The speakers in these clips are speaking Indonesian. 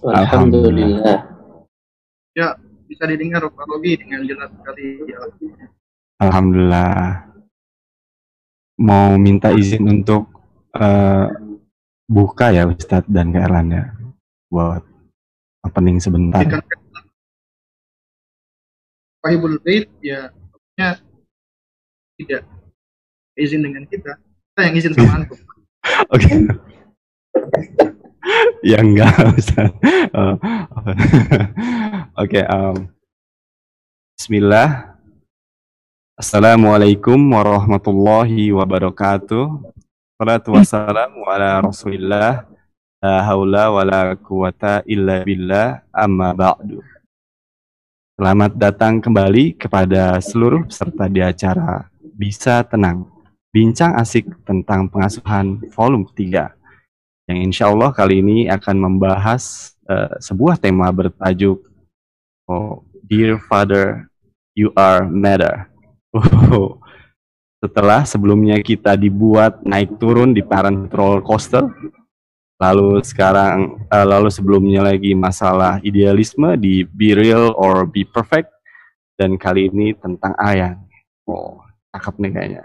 Alhamdulillah. Ya, bisa didengar Pak Robi dengan jelas sekali. Alhamdulillah. Mau minta izin untuk uh, buka ya Ustadz dan Kak Erlan ya buat opening sebentar. Fahibul Bait ya tidak izin dengan kita. Kita yang izin sama antum. Oke. ya enggak Ustaz. Uh, Oke, um, Bismillah. Assalamualaikum warahmatullahi wabarakatuh. Salatu wassalamu ala Rasulillah. La haula wa la quwata illa billah amma ba'du. Selamat datang kembali kepada seluruh peserta di acara Bisa Tenang bincang asik tentang pengasuhan volume 3 yang insya Allah kali ini akan membahas uh, sebuah tema bertajuk oh, Dear Father, You Are Matter. Oh, setelah sebelumnya kita dibuat naik turun di parent roller coaster, lalu sekarang uh, lalu sebelumnya lagi masalah idealisme di Be Real or Be Perfect, dan kali ini tentang ayah. Oh, cakep nih kayaknya.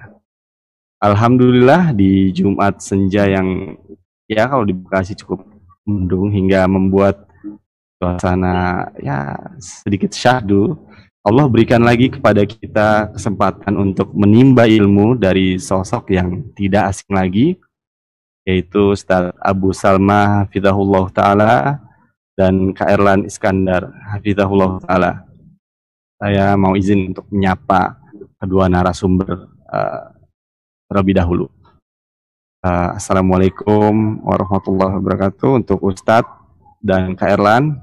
Alhamdulillah di Jumat senja yang ya kalau di Bekasi cukup mendung hingga membuat suasana ya sedikit syahdu. Allah berikan lagi kepada kita kesempatan untuk menimba ilmu dari sosok yang tidak asing lagi yaitu Ustaz Abu Salma Hafizahullah Ta'ala dan Kak Erlan Iskandar Hafizahullah Ta'ala. Saya mau izin untuk menyapa kedua narasumber uh, terlebih dahulu. Uh, Assalamualaikum warahmatullahi wabarakatuh untuk Ustadz dan Kak Erlan.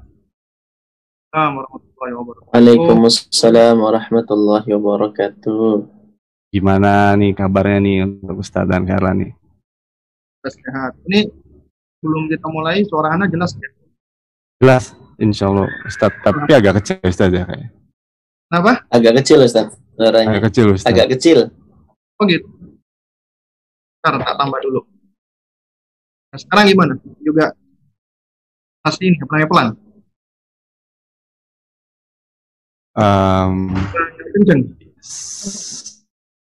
Waalaikumsalam warahmatullahi wabarakatuh. Gimana nih kabarnya nih untuk Ustadz dan Kak Erlan nih? Sehat. Ini belum kita mulai suara Anda jelas ya? Jelas, insya Allah Ustadz. Tapi agak kecil Ustadz ya kayaknya. Kenapa? Agak kecil Ustadz. Suaranya. Agak kecil Ustadz. Agak kecil. Oh gitu. Ntar tak tambah dulu. Nah, sekarang gimana? Juga pasti ini apa pelan? Um, Kenceng.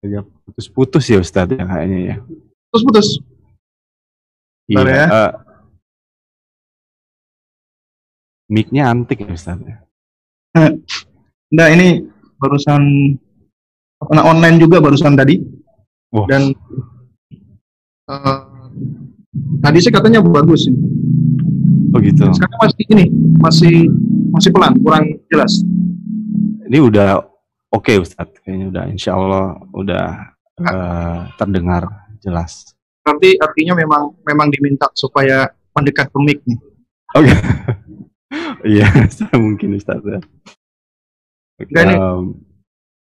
Ya putus-putus ya Ustadz ya kayaknya ya. Putus-putus. Iya. Ya. Uh, mic-nya antik ya Ustadz ya. Enggak, ini barusan apa online juga barusan tadi. Oh. Dan uh, tadi sih katanya bagus ini. Oh gitu. Sekarang masih ini masih masih pelan, kurang jelas. Ini udah oke okay, Ustadz, kayaknya udah Insya Allah udah uh, terdengar jelas. Berarti artinya memang memang diminta supaya mendekat ke mic nih. Oke. Okay. Iya, mungkin Ustadz ya. Okay, um,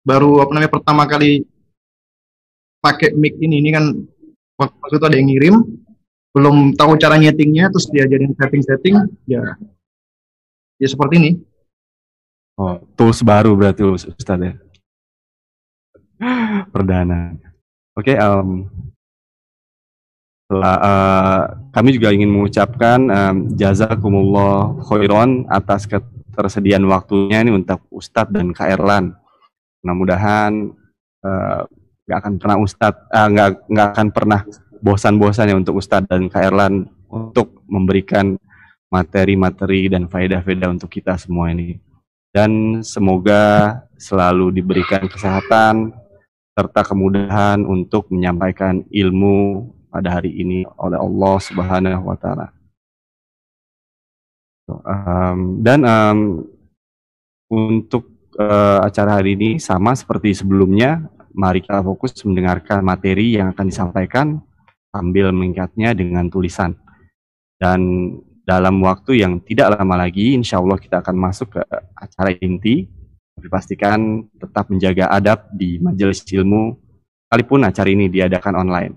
baru apa namanya pertama kali pakai mic ini ini kan waktu itu ada yang ngirim belum tahu cara nyetingnya terus diajarin setting-setting ya. Ya seperti ini. Oh tools baru berarti Ustaz ya? Perdana. Oke okay, um, uh, kami juga ingin mengucapkan um, jazakumullah khairan atas ketersediaan waktunya ini untuk Ustadz dan Kak Erlan. Mudah-mudahan uh, nggak akan pernah Ustadz uh, nggak nggak akan pernah bosan-bosannya untuk Ustadz dan Kak Erlan untuk memberikan materi-materi dan faedah-faedah untuk kita semua ini dan semoga selalu diberikan kesehatan serta kemudahan untuk menyampaikan ilmu pada hari ini oleh Allah Subhanahu wa taala. Um, dan um, untuk uh, acara hari ini sama seperti sebelumnya mari kita fokus mendengarkan materi yang akan disampaikan sambil mengingatnya dengan tulisan. Dan dalam waktu yang tidak lama lagi, insya Allah kita akan masuk ke acara inti. Tapi pastikan tetap menjaga adab di majelis ilmu, sekalipun acara ini diadakan online,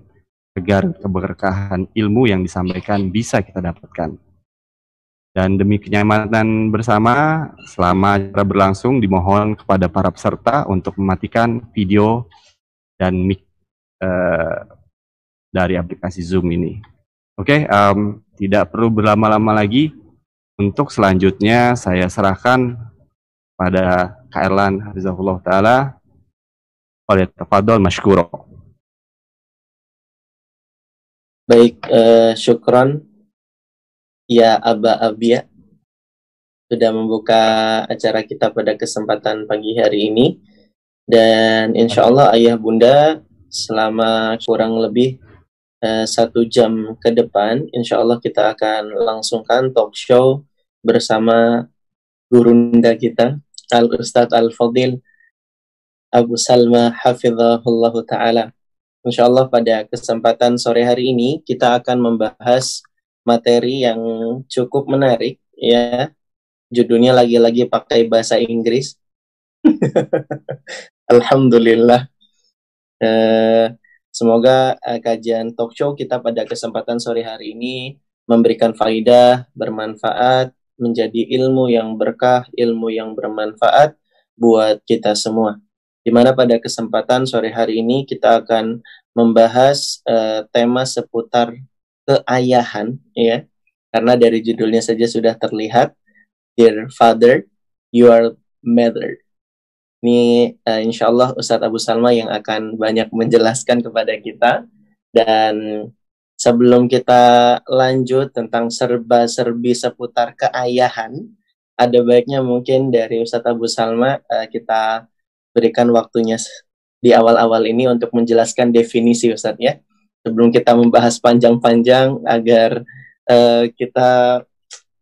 agar keberkahan ilmu yang disampaikan bisa kita dapatkan. Dan demi kenyamanan bersama, selama acara berlangsung dimohon kepada para peserta untuk mematikan video dan mic uh, dari aplikasi Zoom ini. Oke, okay, um, tidak perlu berlama-lama lagi. Untuk selanjutnya saya serahkan pada Kak Erlan Hafizahullah Ta'ala oleh tafadol masykuro. Baik, uh, syukron ya Aba Abia sudah membuka acara kita pada kesempatan pagi hari ini. Dan insya Allah ayah bunda selama kurang lebih uh, satu jam ke depan insya Allah kita akan langsungkan talk show bersama gurunda kita Al Ustadz Al Fadil Abu Salma Hafizahullah Ta'ala. Insya Allah pada kesempatan sore hari ini kita akan membahas materi yang cukup menarik ya. Judulnya lagi-lagi pakai bahasa Inggris. Alhamdulillah. Uh, semoga uh, kajian talk show kita pada kesempatan sore hari ini memberikan faidah, bermanfaat, menjadi ilmu yang berkah, ilmu yang bermanfaat buat kita semua di mana pada kesempatan sore hari ini kita akan membahas uh, tema seputar keayahan ya. Karena dari judulnya saja sudah terlihat dear father you are mother. Ini uh, insya Allah Ustadz Abu Salma yang akan banyak menjelaskan kepada kita. Dan sebelum kita lanjut tentang serba-serbi seputar keayahan ada baiknya mungkin dari Ustadz Abu Salma uh, kita berikan waktunya di awal-awal ini untuk menjelaskan definisi Ustadz ya. Sebelum kita membahas panjang-panjang agar uh, kita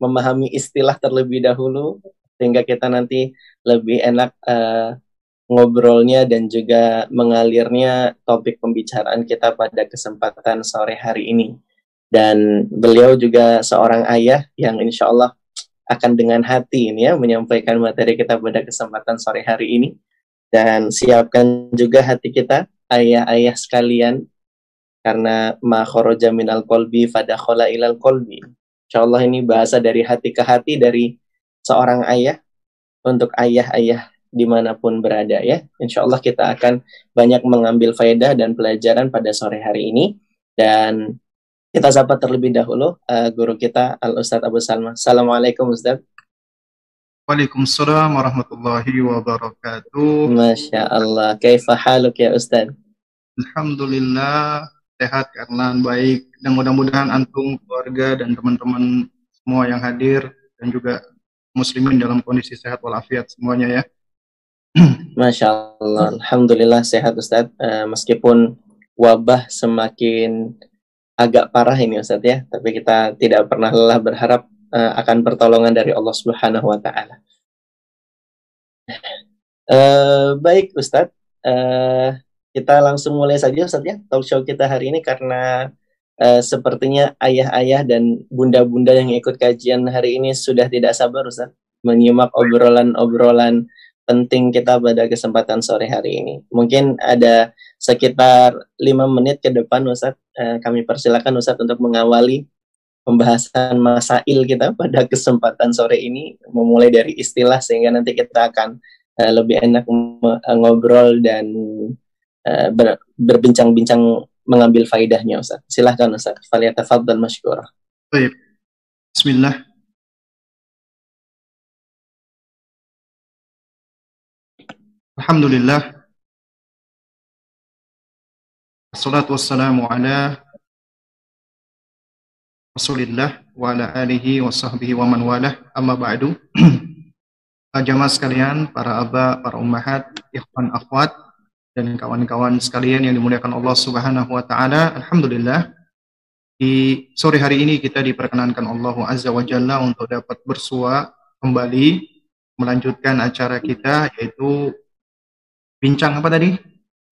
memahami istilah terlebih dahulu sehingga kita nanti lebih enak uh, ngobrolnya dan juga mengalirnya topik pembicaraan kita pada kesempatan sore hari ini. Dan beliau juga seorang ayah yang insya Allah akan dengan hati ini ya menyampaikan materi kita pada kesempatan sore hari ini dan siapkan juga hati kita ayah-ayah sekalian karena ma kharaja minal qalbi fadakhala ilal qalbi. Insyaallah ini bahasa dari hati ke hati dari seorang ayah untuk ayah-ayah di mana pun berada ya. Insya Allah kita akan banyak mengambil faedah dan pelajaran pada sore hari ini. Dan kita sapa terlebih dahulu uh, guru kita Al Ustadz Abu Salma. Assalamualaikum Ustadz. Waalaikumsalam warahmatullahi wabarakatuh. Masya Allah. Kaifa haluk ya Ustaz? Alhamdulillah sehat karena baik dan mudah-mudahan antum keluarga dan teman-teman semua yang hadir dan juga muslimin dalam kondisi sehat walafiat semuanya ya. Masya Allah, Alhamdulillah sehat Ustaz. Uh, meskipun wabah semakin agak parah ini Ustaz ya, tapi kita tidak pernah lelah berharap uh, akan pertolongan dari Allah Subhanahu wa taala. Uh, baik Ustadz, uh, kita langsung mulai saja Ustadz ya talk show kita hari ini karena uh, sepertinya ayah-ayah dan bunda-bunda yang ikut kajian hari ini sudah tidak sabar Ustadz menyimak obrolan-obrolan penting kita pada kesempatan sore hari ini. Mungkin ada sekitar lima menit ke depan Ustadz, uh, kami persilakan Ustadz untuk mengawali pembahasan masail kita pada kesempatan sore ini memulai dari istilah sehingga nanti kita akan uh, lebih enak eh, ngobrol dan uh, ber, berbincang-bincang mengambil faidahnya Ustaz. Silahkan Ustaz. Faliyatafadhal masykurah. Baik. Bismillah. Alhamdulillah. Assalatu wassalamu ala Rasulillah wa ala alihi wa sahbihi wa man walah amma ba'du jamaah sekalian, para aba, para ummahat, ikhwan akhwat dan kawan-kawan sekalian yang dimuliakan Allah Subhanahu wa taala. Alhamdulillah di sore hari ini kita diperkenankan Allah Azza wa Jalla untuk dapat bersua kembali melanjutkan acara kita yaitu bincang apa tadi?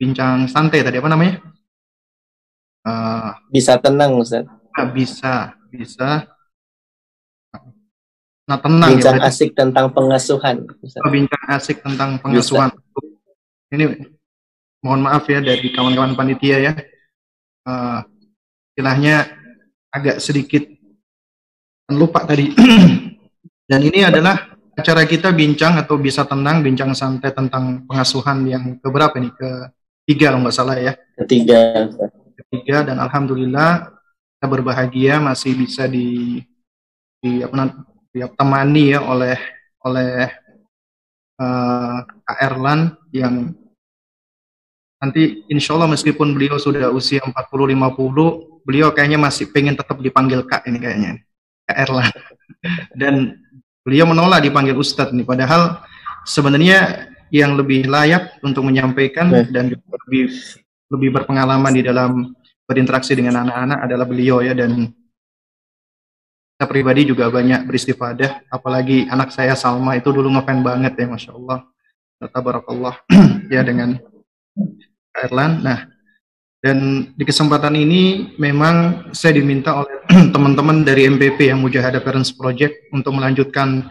Bincang santai tadi apa namanya? Uh, bisa tenang Ustaz bisa bisa nah tenang bincang ya, asik tentang pengasuhan oh, bincang asik tentang pengasuhan bisa. ini mohon maaf ya dari kawan-kawan panitia ya. Uh, istilahnya agak sedikit lupa tadi. Dan ini adalah acara kita bincang atau bisa tenang bincang santai tentang pengasuhan yang keberapa nih ketiga kalau nggak salah ya. Ketiga. Ketiga dan alhamdulillah kita berbahagia masih bisa di, di apa, temani ya oleh oleh uh, Kak Erlan yang nanti insya Allah meskipun beliau sudah usia 40-50, beliau kayaknya masih pengen tetap dipanggil Kak ini kayaknya, Kak Erlan. Dan beliau menolak dipanggil Ustadz nih, padahal sebenarnya yang lebih layak untuk menyampaikan dan lebih lebih berpengalaman di dalam berinteraksi dengan anak-anak adalah beliau ya. Dan saya pribadi juga banyak beristifadah. Apalagi anak saya Salma itu dulu ngefan banget ya Masya Allah. Tabarakallah ya dengan Erlan nah dan di kesempatan ini memang saya diminta oleh teman-teman dari MPP yang Mujahadah Parents Project untuk melanjutkan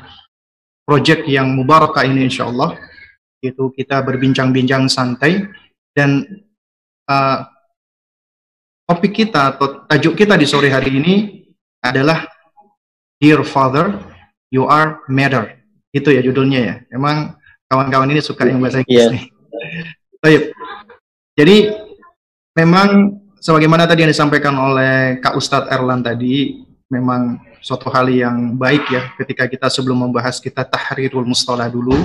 project yang mubarakah ini insya Allah itu kita berbincang-bincang santai dan uh, topik kita atau tajuk kita di sore hari ini adalah Dear Father, You Are Matter. Itu ya judulnya ya. Emang kawan-kawan ini suka yang bahasa Inggris yeah. nih. Baik. Jadi memang sebagaimana tadi yang disampaikan oleh Kak Ustadz Erlan tadi, memang suatu hal yang baik ya ketika kita sebelum membahas kita tahrirul mustalah dulu,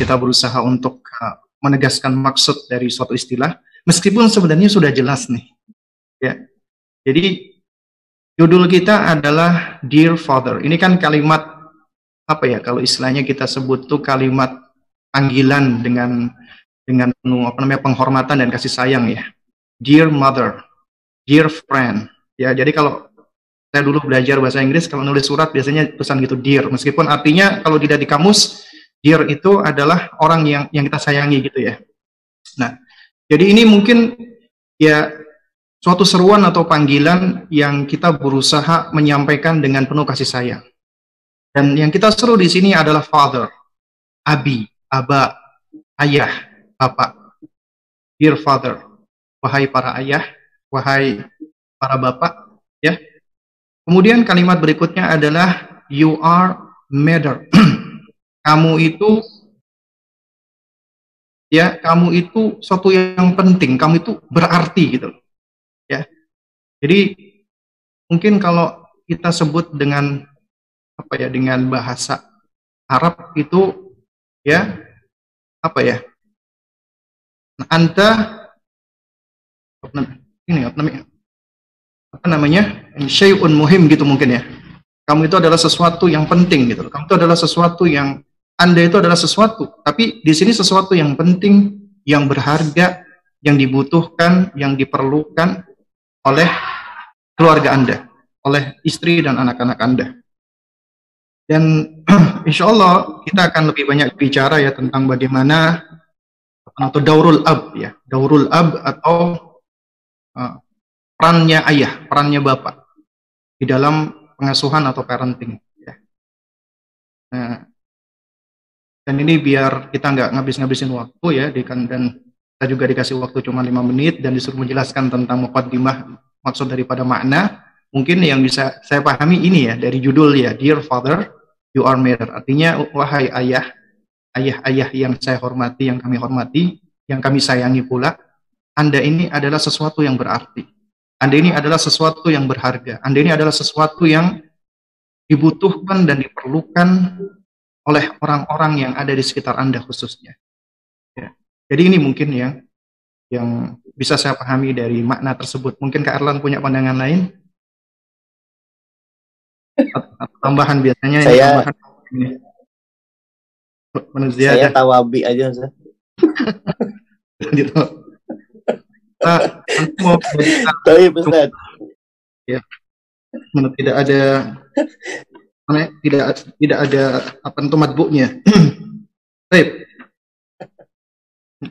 kita berusaha untuk menegaskan maksud dari suatu istilah, meskipun sebenarnya sudah jelas nih. Ya. Jadi Judul kita adalah Dear Father. Ini kan kalimat apa ya kalau istilahnya kita sebut tuh kalimat panggilan dengan dengan penuh apa namanya penghormatan dan kasih sayang ya. Dear Mother, Dear Friend. Ya, jadi kalau saya dulu belajar bahasa Inggris kalau nulis surat biasanya pesan gitu dear meskipun artinya kalau tidak di kamus dear itu adalah orang yang yang kita sayangi gitu ya. Nah, jadi ini mungkin ya suatu seruan atau panggilan yang kita berusaha menyampaikan dengan penuh kasih sayang. Dan yang kita seru di sini adalah father, abi, aba, ayah, bapak. Dear father, wahai para ayah, wahai para bapak, ya. Kemudian kalimat berikutnya adalah you are matter. kamu itu ya, kamu itu suatu yang penting, kamu itu berarti gitu ya. Jadi mungkin kalau kita sebut dengan apa ya dengan bahasa Arab itu ya apa ya anta ini apa namanya? Apa namanya? Syai'un muhim gitu mungkin ya. Kamu itu adalah sesuatu yang penting gitu. Kamu itu adalah sesuatu yang anda itu adalah sesuatu. Tapi di sini sesuatu yang penting yang berharga yang dibutuhkan yang diperlukan oleh keluarga Anda, oleh istri dan anak-anak Anda. Dan insya Allah kita akan lebih banyak bicara ya tentang bagaimana atau daurul ab ya, daurul ab atau uh, perannya ayah, perannya bapak di dalam pengasuhan atau parenting. Ya. Nah, dan ini biar kita nggak ngabis-ngabisin waktu ya, dan kita juga dikasih waktu cuma lima menit dan disuruh menjelaskan tentang mukaddimah maksud daripada makna. Mungkin yang bisa saya pahami ini ya dari judul ya, Dear Father, You Are Matter. Artinya wahai ayah, ayah-ayah yang saya hormati, yang kami hormati, yang kami sayangi pula, Anda ini adalah sesuatu yang berarti. Anda ini adalah sesuatu yang berharga. Anda ini adalah sesuatu yang dibutuhkan dan diperlukan oleh orang-orang yang ada di sekitar Anda khususnya. Jadi ini mungkin yang yang bisa saya pahami dari makna tersebut. Mungkin Kak Erlan punya pandangan lain? Tambahan biasanya saya, tambahan Menurut saya tawabi aja, Ustaz. gitu. Nah, mau Tapi Ustaz. Ya. Tidak ada tidak tidak ada apa itu matbuknya. Baik.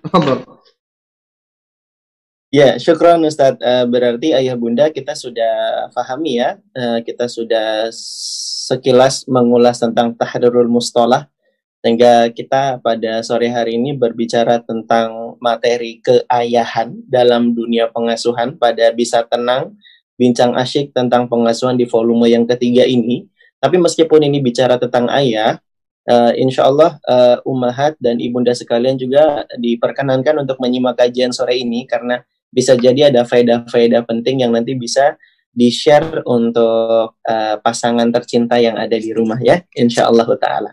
Tafadhol. Ya, syukron Ustaz. Uh, berarti ayah bunda kita sudah pahami ya. Uh, kita sudah sekilas mengulas tentang tahrirul mustolah. Sehingga kita pada sore hari ini berbicara tentang materi keayahan dalam dunia pengasuhan pada bisa tenang, bincang asyik tentang pengasuhan di volume yang ketiga ini. Tapi meskipun ini bicara tentang ayah, uh, insya Allah uh, umahat dan ibunda sekalian juga diperkenankan untuk menyimak kajian sore ini karena bisa jadi ada faedah-faedah penting yang nanti bisa di-share untuk uh, pasangan tercinta yang ada di rumah ya, insya Allah taala.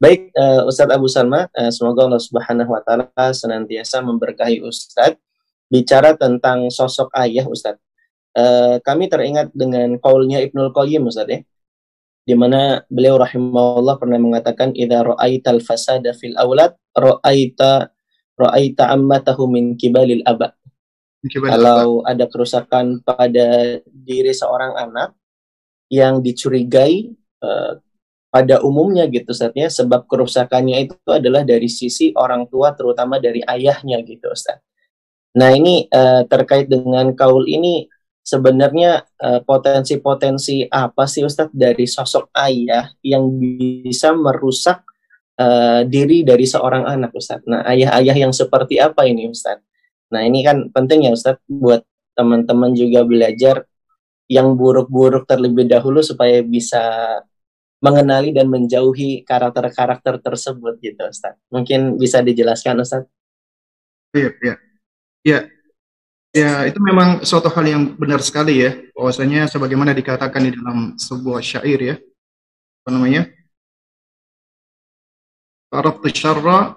Baik, uh, Ustadz Abu Salma, uh, semoga Allah Subhanahu Wa Taala senantiasa memberkahi Ustadz. Bicara tentang sosok ayah Ustadz, uh, kami teringat dengan kaulnya Ibnul Qayyim Ustadz ya, di mana beliau rahimahullah pernah mengatakan, "Idza ra'aital fasada fil aulad, ra'aita ra'aita ammatahu min kibalil aba." Kalau ada kerusakan pada diri seorang anak yang dicurigai uh, pada umumnya gitu saatnya sebab kerusakannya itu adalah dari sisi orang tua terutama dari ayahnya gitu Ustaz. Nah ini uh, terkait dengan kaul ini sebenarnya uh, potensi-potensi apa sih Ustaz dari sosok ayah yang bisa merusak uh, diri dari seorang anak Ustaz. Nah ayah-ayah yang seperti apa ini Ustaz? Nah ini kan penting ya Ustadz buat teman-teman juga belajar yang buruk-buruk terlebih dahulu supaya bisa mengenali dan menjauhi karakter-karakter tersebut gitu Ustadz. Mungkin bisa dijelaskan Ustadz? Iya, iya. Ya, ya itu memang suatu hal yang benar sekali ya. Bahwasanya sebagaimana dikatakan di dalam sebuah syair ya. Apa namanya? Arab syarra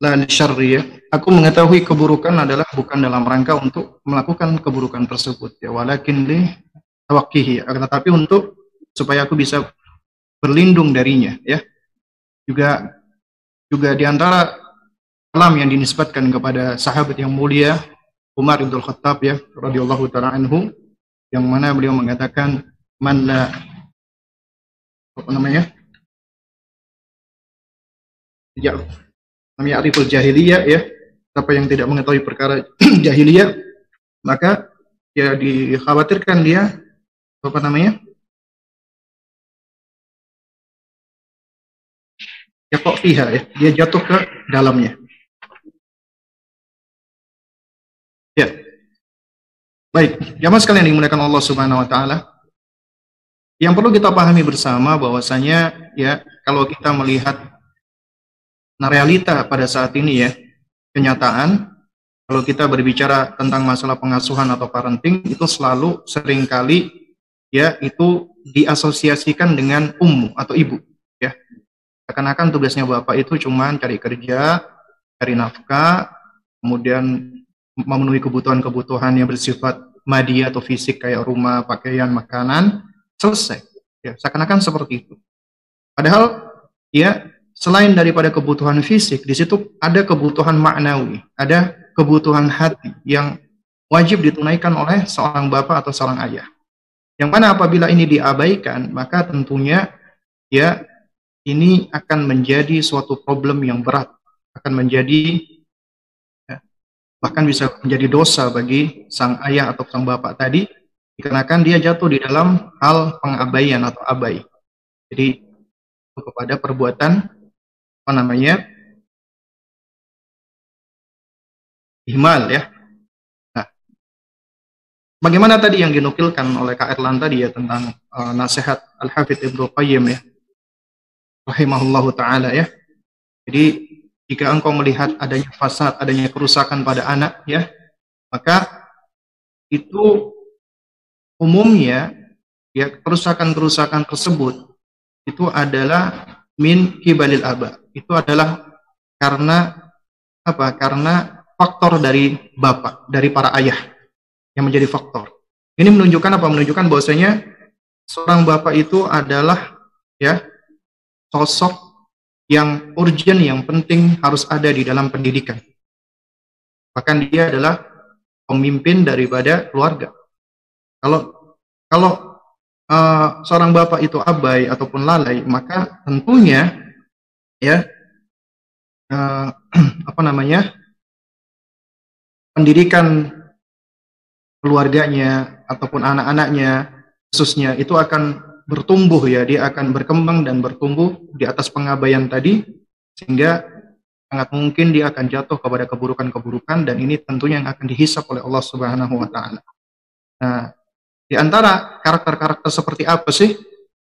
la syarri ya. Aku mengetahui keburukan adalah bukan dalam rangka untuk melakukan keburukan tersebut ya, walakin li tawakkihi, tetapi untuk supaya aku bisa berlindung darinya ya. Juga juga di antara alam yang dinisbatkan kepada sahabat yang mulia Umar bin Khattab ya radhiyallahu taala anhu yang mana beliau mengatakan man apa namanya? Ya, namanya ariful jahiliyah ya siapa yang tidak mengetahui perkara jahiliyah maka ya dikhawatirkan dia apa namanya ya kok fiha ya dia jatuh ke dalamnya ya baik jamaah sekalian yang dimuliakan Allah Subhanahu wa taala yang perlu kita pahami bersama bahwasanya ya kalau kita melihat realita pada saat ini ya, kenyataan kalau kita berbicara tentang masalah pengasuhan atau parenting itu selalu sering kali ya itu diasosiasikan dengan ummu atau ibu. Seakan-akan tugasnya bapak itu cuma cari kerja, cari nafkah, kemudian memenuhi kebutuhan-kebutuhan yang bersifat media atau fisik kayak rumah, pakaian, makanan, selesai. Ya, seakan-akan seperti itu. Padahal ya selain daripada kebutuhan fisik, di situ ada kebutuhan maknawi, ada kebutuhan hati yang wajib ditunaikan oleh seorang bapak atau seorang ayah. Yang mana apabila ini diabaikan, maka tentunya ya ini akan menjadi suatu problem yang berat, akan menjadi ya, bahkan bisa menjadi dosa bagi sang ayah atau sang bapak tadi dikarenakan dia jatuh di dalam hal pengabaian atau abai. Jadi kepada perbuatan apa namanya ihmal ya. Nah, bagaimana tadi yang dinukilkan oleh Kak Erlan tadi ya tentang uh, nasihat Al Hafidh Ibnu Qayyim ya, rahimahullah taala ya. Jadi jika engkau melihat adanya fasad, adanya kerusakan pada anak ya, maka itu umumnya ya kerusakan-kerusakan tersebut itu adalah min kibalil aba. Itu adalah karena apa? Karena faktor dari bapak, dari para ayah yang menjadi faktor. Ini menunjukkan apa? Menunjukkan bahwasanya seorang bapak itu adalah ya sosok yang urgent, yang penting harus ada di dalam pendidikan. Bahkan dia adalah pemimpin daripada keluarga. Kalau kalau uh, seorang bapak itu abai ataupun lalai, maka tentunya ya uh, apa namanya pendidikan keluarganya ataupun anak-anaknya khususnya itu akan bertumbuh ya, dia akan berkembang dan bertumbuh di atas pengabaian tadi sehingga sangat mungkin dia akan jatuh kepada keburukan-keburukan dan ini tentunya yang akan dihisap oleh Allah Subhanahu wa taala. Nah, di antara karakter-karakter seperti apa sih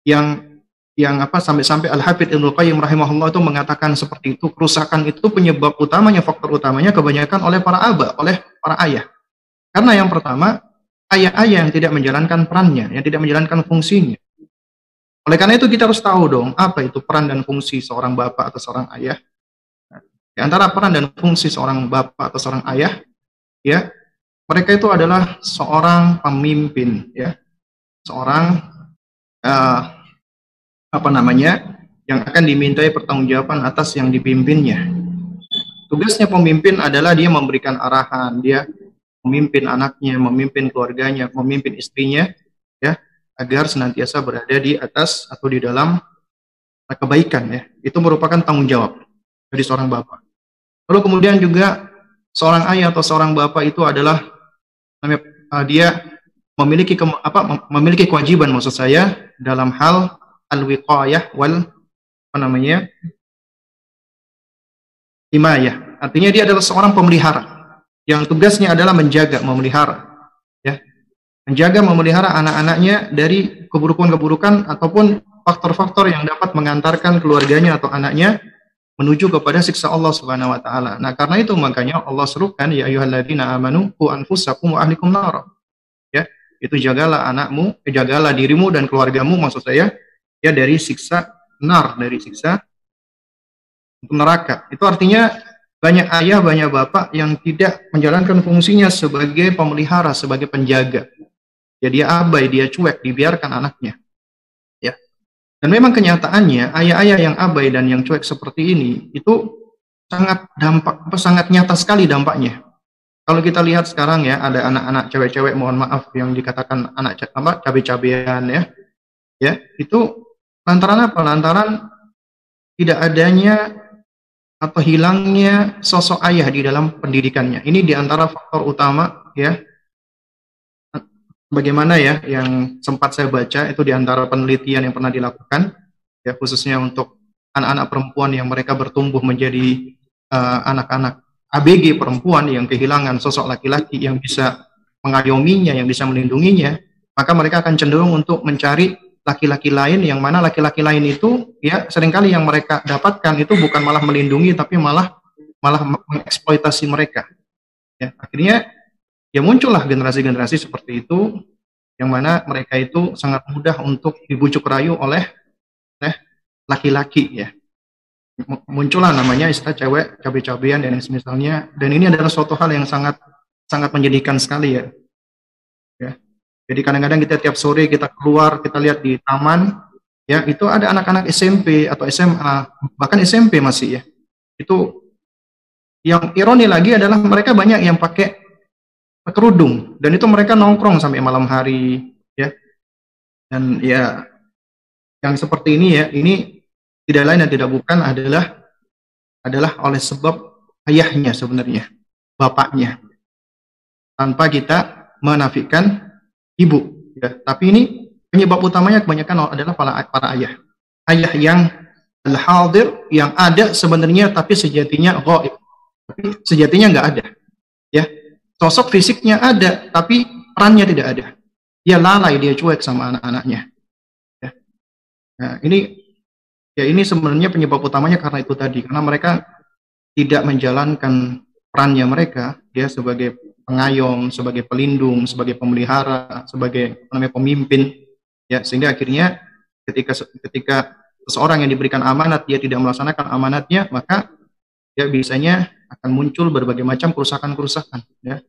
yang yang apa sampai-sampai Al-Hafidh Ibnu Qayyim rahimahullah itu mengatakan seperti itu kerusakan itu penyebab utamanya faktor utamanya kebanyakan oleh para aba, oleh para ayah. Karena yang pertama, ayah-ayah yang tidak menjalankan perannya, yang tidak menjalankan fungsinya. Oleh karena itu kita harus tahu dong apa itu peran dan fungsi seorang bapak atau seorang ayah. Di antara peran dan fungsi seorang bapak atau seorang ayah, ya mereka itu adalah seorang pemimpin, ya seorang uh, apa namanya yang akan dimintai pertanggungjawaban atas yang dipimpinnya. Tugasnya pemimpin adalah dia memberikan arahan, dia memimpin anaknya, memimpin keluarganya, memimpin istrinya, ya, agar senantiasa berada di atas atau di dalam kebaikan, ya. Itu merupakan tanggung jawab dari seorang bapak. Lalu kemudian juga seorang ayah atau seorang bapak itu adalah uh, dia memiliki apa memiliki kewajiban maksud saya dalam hal al-wiqayah wal apa namanya himayah. Artinya dia adalah seorang pemelihara yang tugasnya adalah menjaga, memelihara, menjaga, memelihara anak-anaknya dari keburukan-keburukan ataupun faktor-faktor yang dapat mengantarkan keluarganya atau anaknya menuju kepada siksa Allah Subhanahu wa taala. Nah, karena itu makanya Allah serukan ya ayyuhalladzina amanu qu anfusakum wa ahlikum nar. Ya, itu jagalah anakmu, jagalah dirimu dan keluargamu maksud saya ya dari siksa nar, dari siksa neraka. Itu artinya banyak ayah, banyak bapak yang tidak menjalankan fungsinya sebagai pemelihara, sebagai penjaga. Ya dia abai, dia cuek, dibiarkan anaknya. Ya. Dan memang kenyataannya ayah-ayah yang abai dan yang cuek seperti ini itu sangat dampak sangat nyata sekali dampaknya. Kalau kita lihat sekarang ya ada anak-anak cewek-cewek mohon maaf yang dikatakan anak apa cabe-cabean ya. Ya, itu lantaran apa? Lantaran tidak adanya atau hilangnya sosok ayah di dalam pendidikannya. Ini di antara faktor utama ya. Bagaimana ya yang sempat saya baca itu di antara penelitian yang pernah dilakukan ya khususnya untuk anak-anak perempuan yang mereka bertumbuh menjadi eh, anak-anak uh, ABG perempuan yang kehilangan sosok laki-laki yang bisa mengayominya, yang bisa melindunginya, maka mereka akan cenderung untuk mencari laki-laki lain yang mana laki-laki lain itu ya sering kali yang mereka dapatkan itu bukan malah melindungi tapi malah malah mengeksploitasi mereka. Ya, akhirnya ya muncullah generasi-generasi seperti itu yang mana mereka itu sangat mudah untuk dibujuk rayu oleh eh, laki-laki ya. Muncullah namanya istilah cewek cabai-cabean dan semisalnya dan ini adalah suatu hal yang sangat sangat menyedihkan sekali ya. Ya, jadi kadang-kadang kita tiap sore kita keluar, kita lihat di taman, ya itu ada anak-anak SMP atau SMA, bahkan SMP masih ya. Itu yang ironi lagi adalah mereka banyak yang pakai kerudung dan itu mereka nongkrong sampai malam hari, ya. Dan ya yang seperti ini ya, ini tidak lain dan tidak bukan adalah adalah oleh sebab ayahnya sebenarnya, bapaknya. Tanpa kita menafikan ibu. Ya. Tapi ini penyebab utamanya kebanyakan adalah para, para ayah. Ayah yang al-hadir, yang ada sebenarnya tapi sejatinya gaib. Sejatinya nggak ada. Ya. Sosok fisiknya ada, tapi perannya tidak ada. Dia lalai, dia cuek sama anak-anaknya. Ya. Nah, ini ya ini sebenarnya penyebab utamanya karena itu tadi, karena mereka tidak menjalankan perannya mereka dia sebagai pengayom, sebagai pelindung, sebagai pemelihara, sebagai namanya pemimpin, ya sehingga akhirnya ketika ketika seseorang yang diberikan amanat dia tidak melaksanakan amanatnya, maka ya biasanya akan muncul berbagai macam kerusakan-kerusakan, ya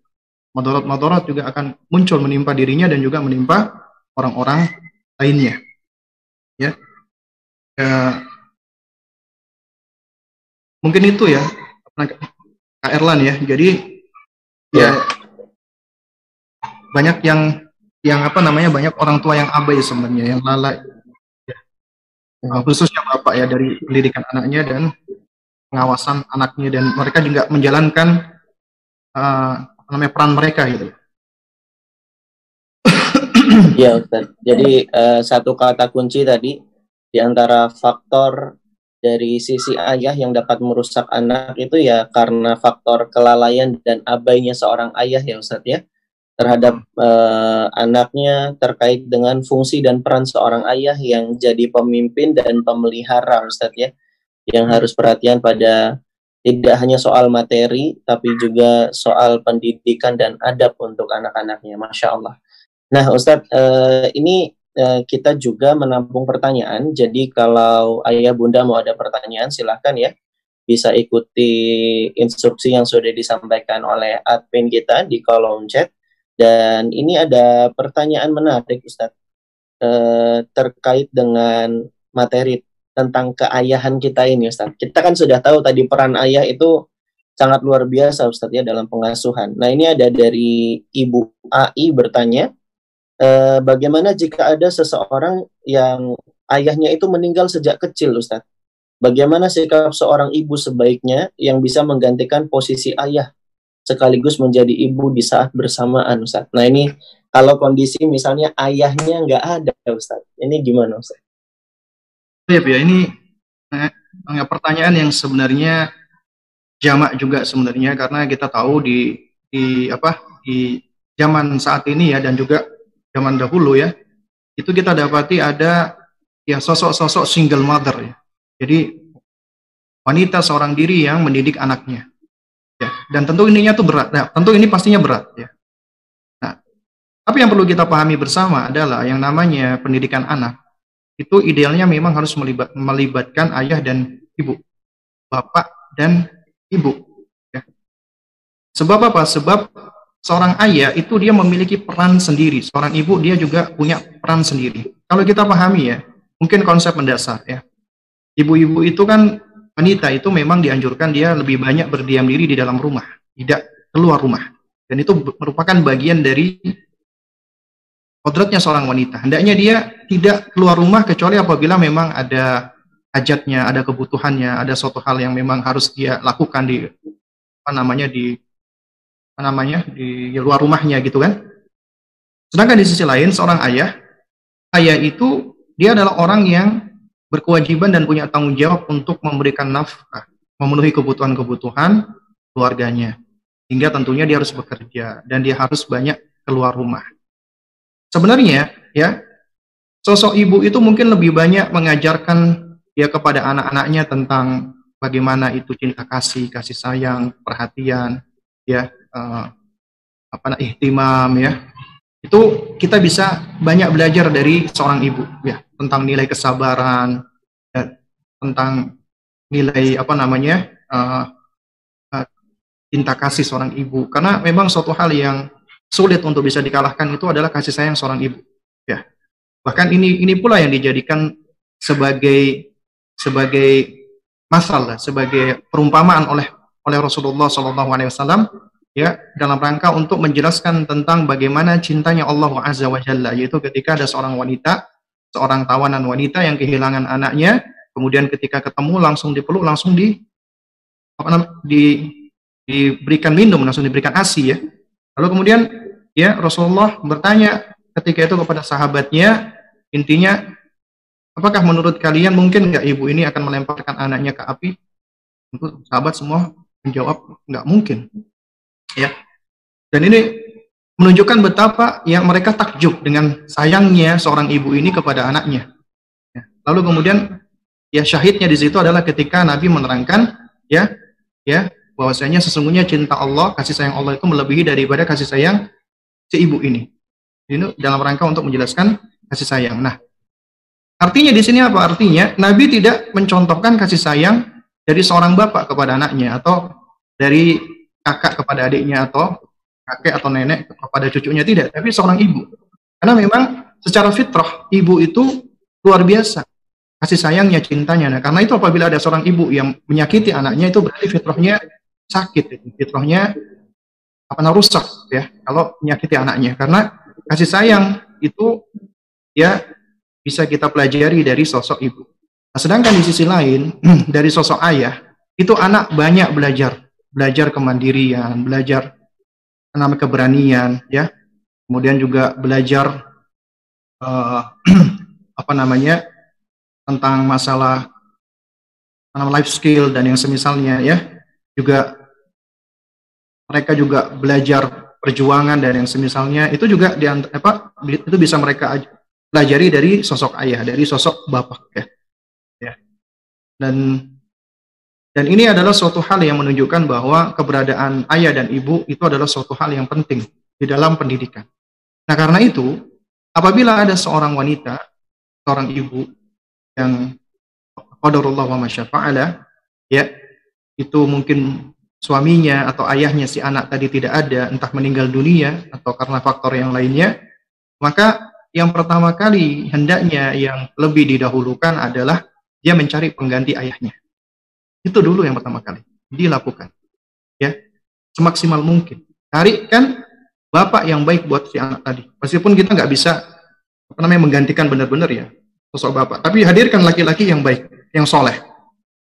madorot-madorot juga akan muncul menimpa dirinya dan juga menimpa orang-orang lainnya, ya. ya mungkin itu ya Kak Erlan ya. Jadi ya banyak yang yang apa namanya banyak orang tua yang abai sebenarnya yang lalai ya. Nah, khususnya bapak ya dari pendidikan anaknya dan pengawasan anaknya dan mereka juga menjalankan uh, namanya peran mereka gitu. Ya Ustaz. Jadi uh, satu kata kunci tadi di antara faktor dari sisi ayah yang dapat merusak anak itu ya karena faktor kelalaian dan abainya seorang ayah ya Ustadz ya terhadap uh, anaknya terkait dengan fungsi dan peran seorang ayah yang jadi pemimpin dan pemelihara Ustadz ya yang harus perhatian pada tidak hanya soal materi tapi juga soal pendidikan dan adab untuk anak-anaknya Masya Allah Nah, Ustadz, uh, ini uh, kita juga menampung pertanyaan. Jadi kalau ayah bunda mau ada pertanyaan, silahkan ya. Bisa ikuti instruksi yang sudah disampaikan oleh admin kita di kolom chat. Dan ini ada pertanyaan menarik, Ustadz, uh, terkait dengan materi tentang keayahan kita ini, Ustadz. Kita kan sudah tahu tadi peran ayah itu sangat luar biasa Ustadz ya dalam pengasuhan. Nah ini ada dari Ibu AI bertanya, e, bagaimana jika ada seseorang yang ayahnya itu meninggal sejak kecil Ustadz? Bagaimana sikap seorang ibu sebaiknya yang bisa menggantikan posisi ayah sekaligus menjadi ibu di saat bersamaan Ustadz? Nah ini kalau kondisi misalnya ayahnya nggak ada Ustadz, ini gimana Ustadz? Ya, ini eh, pertanyaan yang sebenarnya jamak juga sebenarnya karena kita tahu di di apa di zaman saat ini ya dan juga zaman dahulu ya itu kita dapati ada ya sosok-sosok single mother ya. Jadi wanita seorang diri yang mendidik anaknya. Ya, dan tentu ininya tuh berat. Nah, tentu ini pastinya berat ya. Nah, tapi yang perlu kita pahami bersama adalah yang namanya pendidikan anak itu idealnya memang harus melibat, melibatkan ayah dan ibu, bapak dan ibu. Ya. Sebab apa? Sebab seorang ayah itu dia memiliki peran sendiri, seorang ibu dia juga punya peran sendiri. Kalau kita pahami ya, mungkin konsep mendasar ya. Ibu-ibu itu kan wanita itu memang dianjurkan dia lebih banyak berdiam diri di dalam rumah, tidak keluar rumah. Dan itu merupakan bagian dari kodratnya seorang wanita. Hendaknya dia tidak keluar rumah kecuali apabila memang ada hajatnya, ada kebutuhannya, ada suatu hal yang memang harus dia lakukan di apa namanya di apa namanya di luar rumahnya gitu kan. Sedangkan di sisi lain seorang ayah, ayah itu dia adalah orang yang berkewajiban dan punya tanggung jawab untuk memberikan nafkah, memenuhi kebutuhan-kebutuhan keluarganya. Hingga tentunya dia harus bekerja dan dia harus banyak keluar rumah. Sebenarnya ya, sosok ibu itu mungkin lebih banyak mengajarkan ya kepada anak-anaknya tentang bagaimana itu cinta kasih, kasih sayang, perhatian, ya uh, apa nah, ihtimam ya. Itu kita bisa banyak belajar dari seorang ibu ya tentang nilai kesabaran, ya, tentang nilai apa namanya uh, uh, cinta kasih seorang ibu. Karena memang suatu hal yang sulit untuk bisa dikalahkan itu adalah kasih sayang seorang ibu. Ya, bahkan ini ini pula yang dijadikan sebagai sebagai masalah, sebagai perumpamaan oleh oleh Rasulullah Wasallam ya dalam rangka untuk menjelaskan tentang bagaimana cintanya Allah Azza wa Jalla yaitu ketika ada seorang wanita seorang tawanan wanita yang kehilangan anaknya kemudian ketika ketemu langsung dipeluk langsung di apa namanya di diberikan minum langsung diberikan asi ya lalu kemudian ya Rasulullah bertanya ketika itu kepada sahabatnya intinya Apakah menurut kalian mungkin nggak ibu ini akan melemparkan anaknya ke api? Tentu sahabat semua menjawab nggak mungkin. Ya. Dan ini menunjukkan betapa yang mereka takjub dengan sayangnya seorang ibu ini kepada anaknya. Ya. Lalu kemudian ya syahidnya di situ adalah ketika Nabi menerangkan ya ya bahwasanya sesungguhnya cinta Allah, kasih sayang Allah itu melebihi daripada kasih sayang si ibu ini. Ini dalam rangka untuk menjelaskan kasih sayang. Nah, Artinya di sini apa? Artinya Nabi tidak mencontohkan kasih sayang dari seorang bapak kepada anaknya atau dari kakak kepada adiknya atau kakek atau nenek kepada cucunya tidak, tapi seorang ibu. Karena memang secara fitrah ibu itu luar biasa kasih sayangnya, cintanya. Nah, karena itu apabila ada seorang ibu yang menyakiti anaknya itu berarti fitrahnya sakit, fitrahnya apa namanya rusak ya kalau menyakiti anaknya. Karena kasih sayang itu ya bisa kita pelajari dari sosok ibu. Nah, sedangkan di sisi lain, dari sosok ayah, itu anak banyak belajar. Belajar kemandirian, belajar namanya keberanian, ya. Kemudian juga belajar uh, apa namanya tentang masalah life skill dan yang semisalnya, ya. Juga mereka juga belajar perjuangan dan yang semisalnya itu juga di apa itu bisa mereka pelajari dari sosok ayah, dari sosok bapak ya. ya. Dan dan ini adalah suatu hal yang menunjukkan bahwa keberadaan ayah dan ibu itu adalah suatu hal yang penting di dalam pendidikan. Nah, karena itu, apabila ada seorang wanita, seorang ibu yang qadarullah wa masyafa'ala, ya, itu mungkin suaminya atau ayahnya si anak tadi tidak ada, entah meninggal dunia atau karena faktor yang lainnya, maka yang pertama kali hendaknya yang lebih didahulukan adalah dia mencari pengganti ayahnya. Itu dulu yang pertama kali dilakukan. Ya, semaksimal mungkin. Carikan bapak yang baik buat si anak tadi. Meskipun kita nggak bisa apa namanya menggantikan benar-benar ya sosok bapak, tapi hadirkan laki-laki yang baik, yang soleh.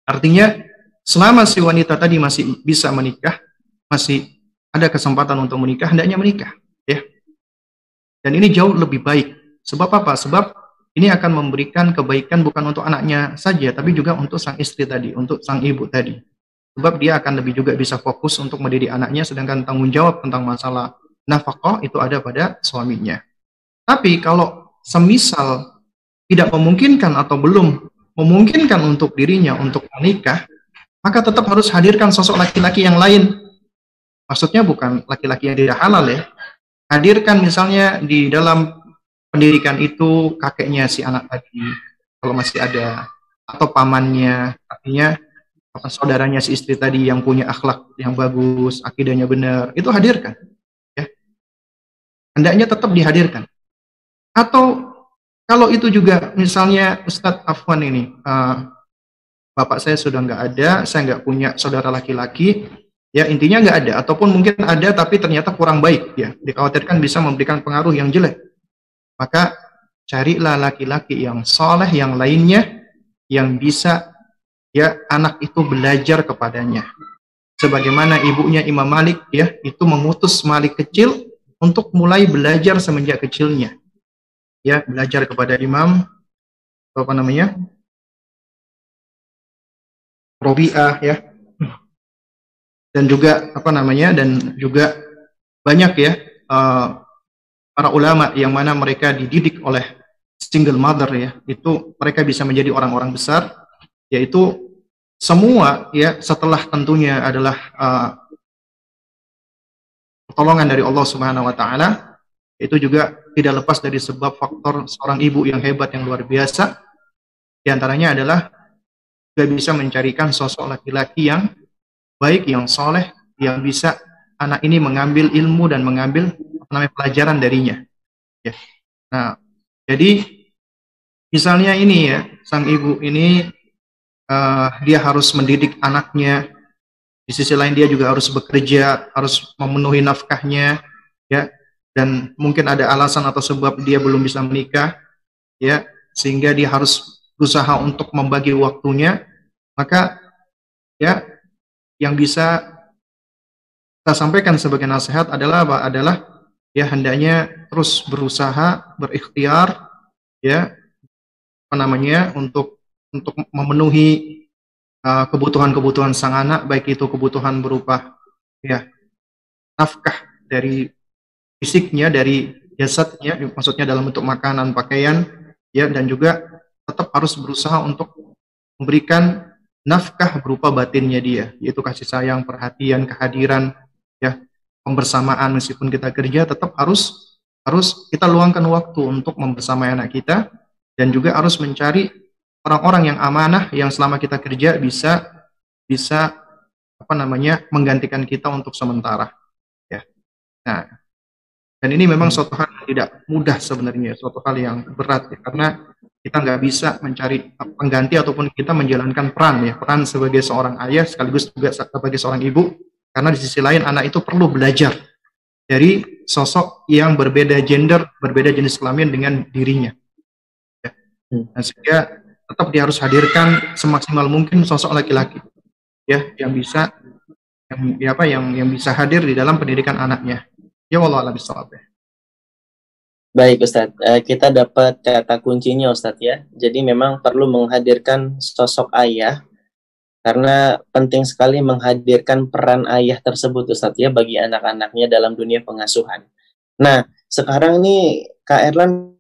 Artinya selama si wanita tadi masih bisa menikah, masih ada kesempatan untuk menikah, hendaknya menikah, ya. Dan ini jauh lebih baik. Sebab apa? Sebab ini akan memberikan kebaikan bukan untuk anaknya saja, tapi juga untuk sang istri tadi, untuk sang ibu tadi. Sebab dia akan lebih juga bisa fokus untuk mendidik anaknya, sedangkan tanggung jawab tentang masalah nafkah itu ada pada suaminya. Tapi kalau semisal tidak memungkinkan atau belum memungkinkan untuk dirinya untuk menikah, maka tetap harus hadirkan sosok laki-laki yang lain. Maksudnya bukan laki-laki yang tidak halal ya. Hadirkan misalnya di dalam pendidikan itu kakeknya si anak tadi, kalau masih ada, atau pamannya, artinya saudaranya si istri tadi yang punya akhlak yang bagus, akidahnya benar, itu hadirkan. Ya. Hendaknya tetap dihadirkan. Atau kalau itu juga misalnya Ustadz Afwan ini, uh, bapak saya sudah nggak ada, saya nggak punya saudara laki-laki, ya intinya nggak ada, ataupun mungkin ada tapi ternyata kurang baik, ya dikhawatirkan bisa memberikan pengaruh yang jelek. Maka carilah laki-laki yang soleh yang lainnya yang bisa ya anak itu belajar kepadanya. Sebagaimana ibunya Imam Malik ya itu mengutus Malik kecil untuk mulai belajar semenjak kecilnya. Ya, belajar kepada Imam apa namanya? Robiah ya. Dan juga apa namanya dan juga banyak ya uh, para ulama yang mana mereka dididik oleh single mother ya. Itu mereka bisa menjadi orang-orang besar yaitu semua ya setelah tentunya adalah uh, pertolongan dari Allah Subhanahu wa taala itu juga tidak lepas dari sebab faktor seorang ibu yang hebat yang luar biasa. Di antaranya adalah juga bisa mencarikan sosok laki-laki yang baik, yang soleh, yang bisa anak ini mengambil ilmu dan mengambil namanya pelajaran darinya. Ya. Nah, jadi misalnya ini ya, sang ibu ini uh, dia harus mendidik anaknya, di sisi lain dia juga harus bekerja, harus memenuhi nafkahnya, ya, dan mungkin ada alasan atau sebab dia belum bisa menikah, ya, sehingga dia harus berusaha untuk membagi waktunya, maka ya yang bisa kita sampaikan sebagai nasihat adalah apa? Adalah ya hendaknya terus berusaha berikhtiar ya apa namanya untuk untuk memenuhi uh, kebutuhan-kebutuhan sang anak baik itu kebutuhan berupa ya nafkah dari fisiknya dari jasadnya maksudnya dalam bentuk makanan pakaian ya dan juga tetap harus berusaha untuk memberikan nafkah berupa batinnya dia, yaitu kasih sayang, perhatian, kehadiran, ya, pembersamaan. Meskipun kita kerja tetap harus harus kita luangkan waktu untuk membersamai anak kita dan juga harus mencari orang-orang yang amanah yang selama kita kerja bisa bisa apa namanya menggantikan kita untuk sementara ya. Nah dan ini memang suatu hal yang tidak mudah sebenarnya suatu hal yang berat ya, karena kita nggak bisa mencari pengganti ataupun kita menjalankan peran ya peran sebagai seorang ayah sekaligus juga sebagai seorang ibu karena di sisi lain anak itu perlu belajar dari sosok yang berbeda gender berbeda jenis kelamin dengan dirinya ya. Dan sehingga tetap dia harus hadirkan semaksimal mungkin sosok laki-laki ya yang bisa yang ya apa yang yang bisa hadir di dalam pendidikan anaknya ya Allah alam ya. Baik Ustadz, uh, kita dapat kata kuncinya Ustadz ya. Jadi memang perlu menghadirkan sosok ayah karena penting sekali menghadirkan peran ayah tersebut Ustadz ya bagi anak-anaknya dalam dunia pengasuhan. Nah, sekarang ini Kak Erlan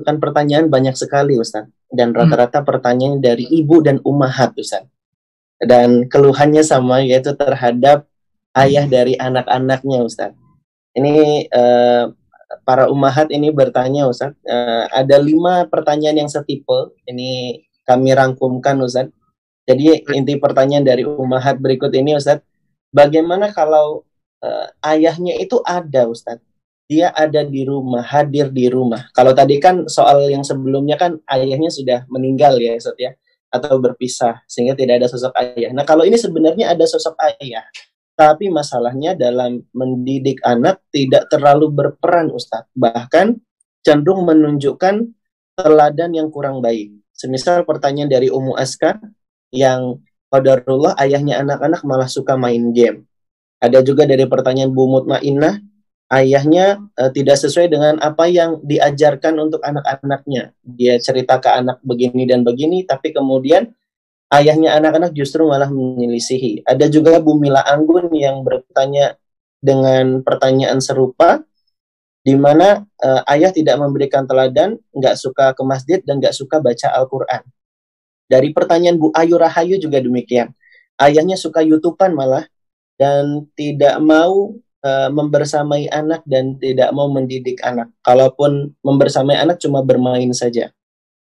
kan pertanyaan banyak sekali Ustadz dan hmm. rata-rata pertanyaan dari ibu dan umahat Ustadz. Dan keluhannya sama yaitu terhadap ayah dari anak-anaknya Ustadz. Ini uh, para umahat ini bertanya Ustaz. Uh, ada lima pertanyaan yang setipe. Ini kami rangkumkan Ustaz. Jadi inti pertanyaan dari umahat berikut ini Ustaz. Bagaimana kalau uh, ayahnya itu ada Ustaz? Dia ada di rumah, hadir di rumah. Kalau tadi kan soal yang sebelumnya kan ayahnya sudah meninggal ya Ustaz ya. Atau berpisah sehingga tidak ada sosok ayah. Nah kalau ini sebenarnya ada sosok ayah tapi masalahnya dalam mendidik anak tidak terlalu berperan Ustadz. Bahkan cenderung menunjukkan teladan yang kurang baik. Semisal pertanyaan dari Umu Aska yang Qadarullah ayahnya anak-anak malah suka main game. Ada juga dari pertanyaan Bu Mutmainnah, ayahnya uh, tidak sesuai dengan apa yang diajarkan untuk anak-anaknya. Dia cerita ke anak begini dan begini, tapi kemudian ayahnya anak-anak justru malah menyelisihi. Ada juga Bu Mila Anggun yang bertanya dengan pertanyaan serupa, di mana uh, ayah tidak memberikan teladan, nggak suka ke masjid dan nggak suka baca Al-Quran. Dari pertanyaan Bu Ayu Rahayu juga demikian. Ayahnya suka YouTubean malah dan tidak mau uh, membersamai anak dan tidak mau mendidik anak. Kalaupun membersamai anak cuma bermain saja.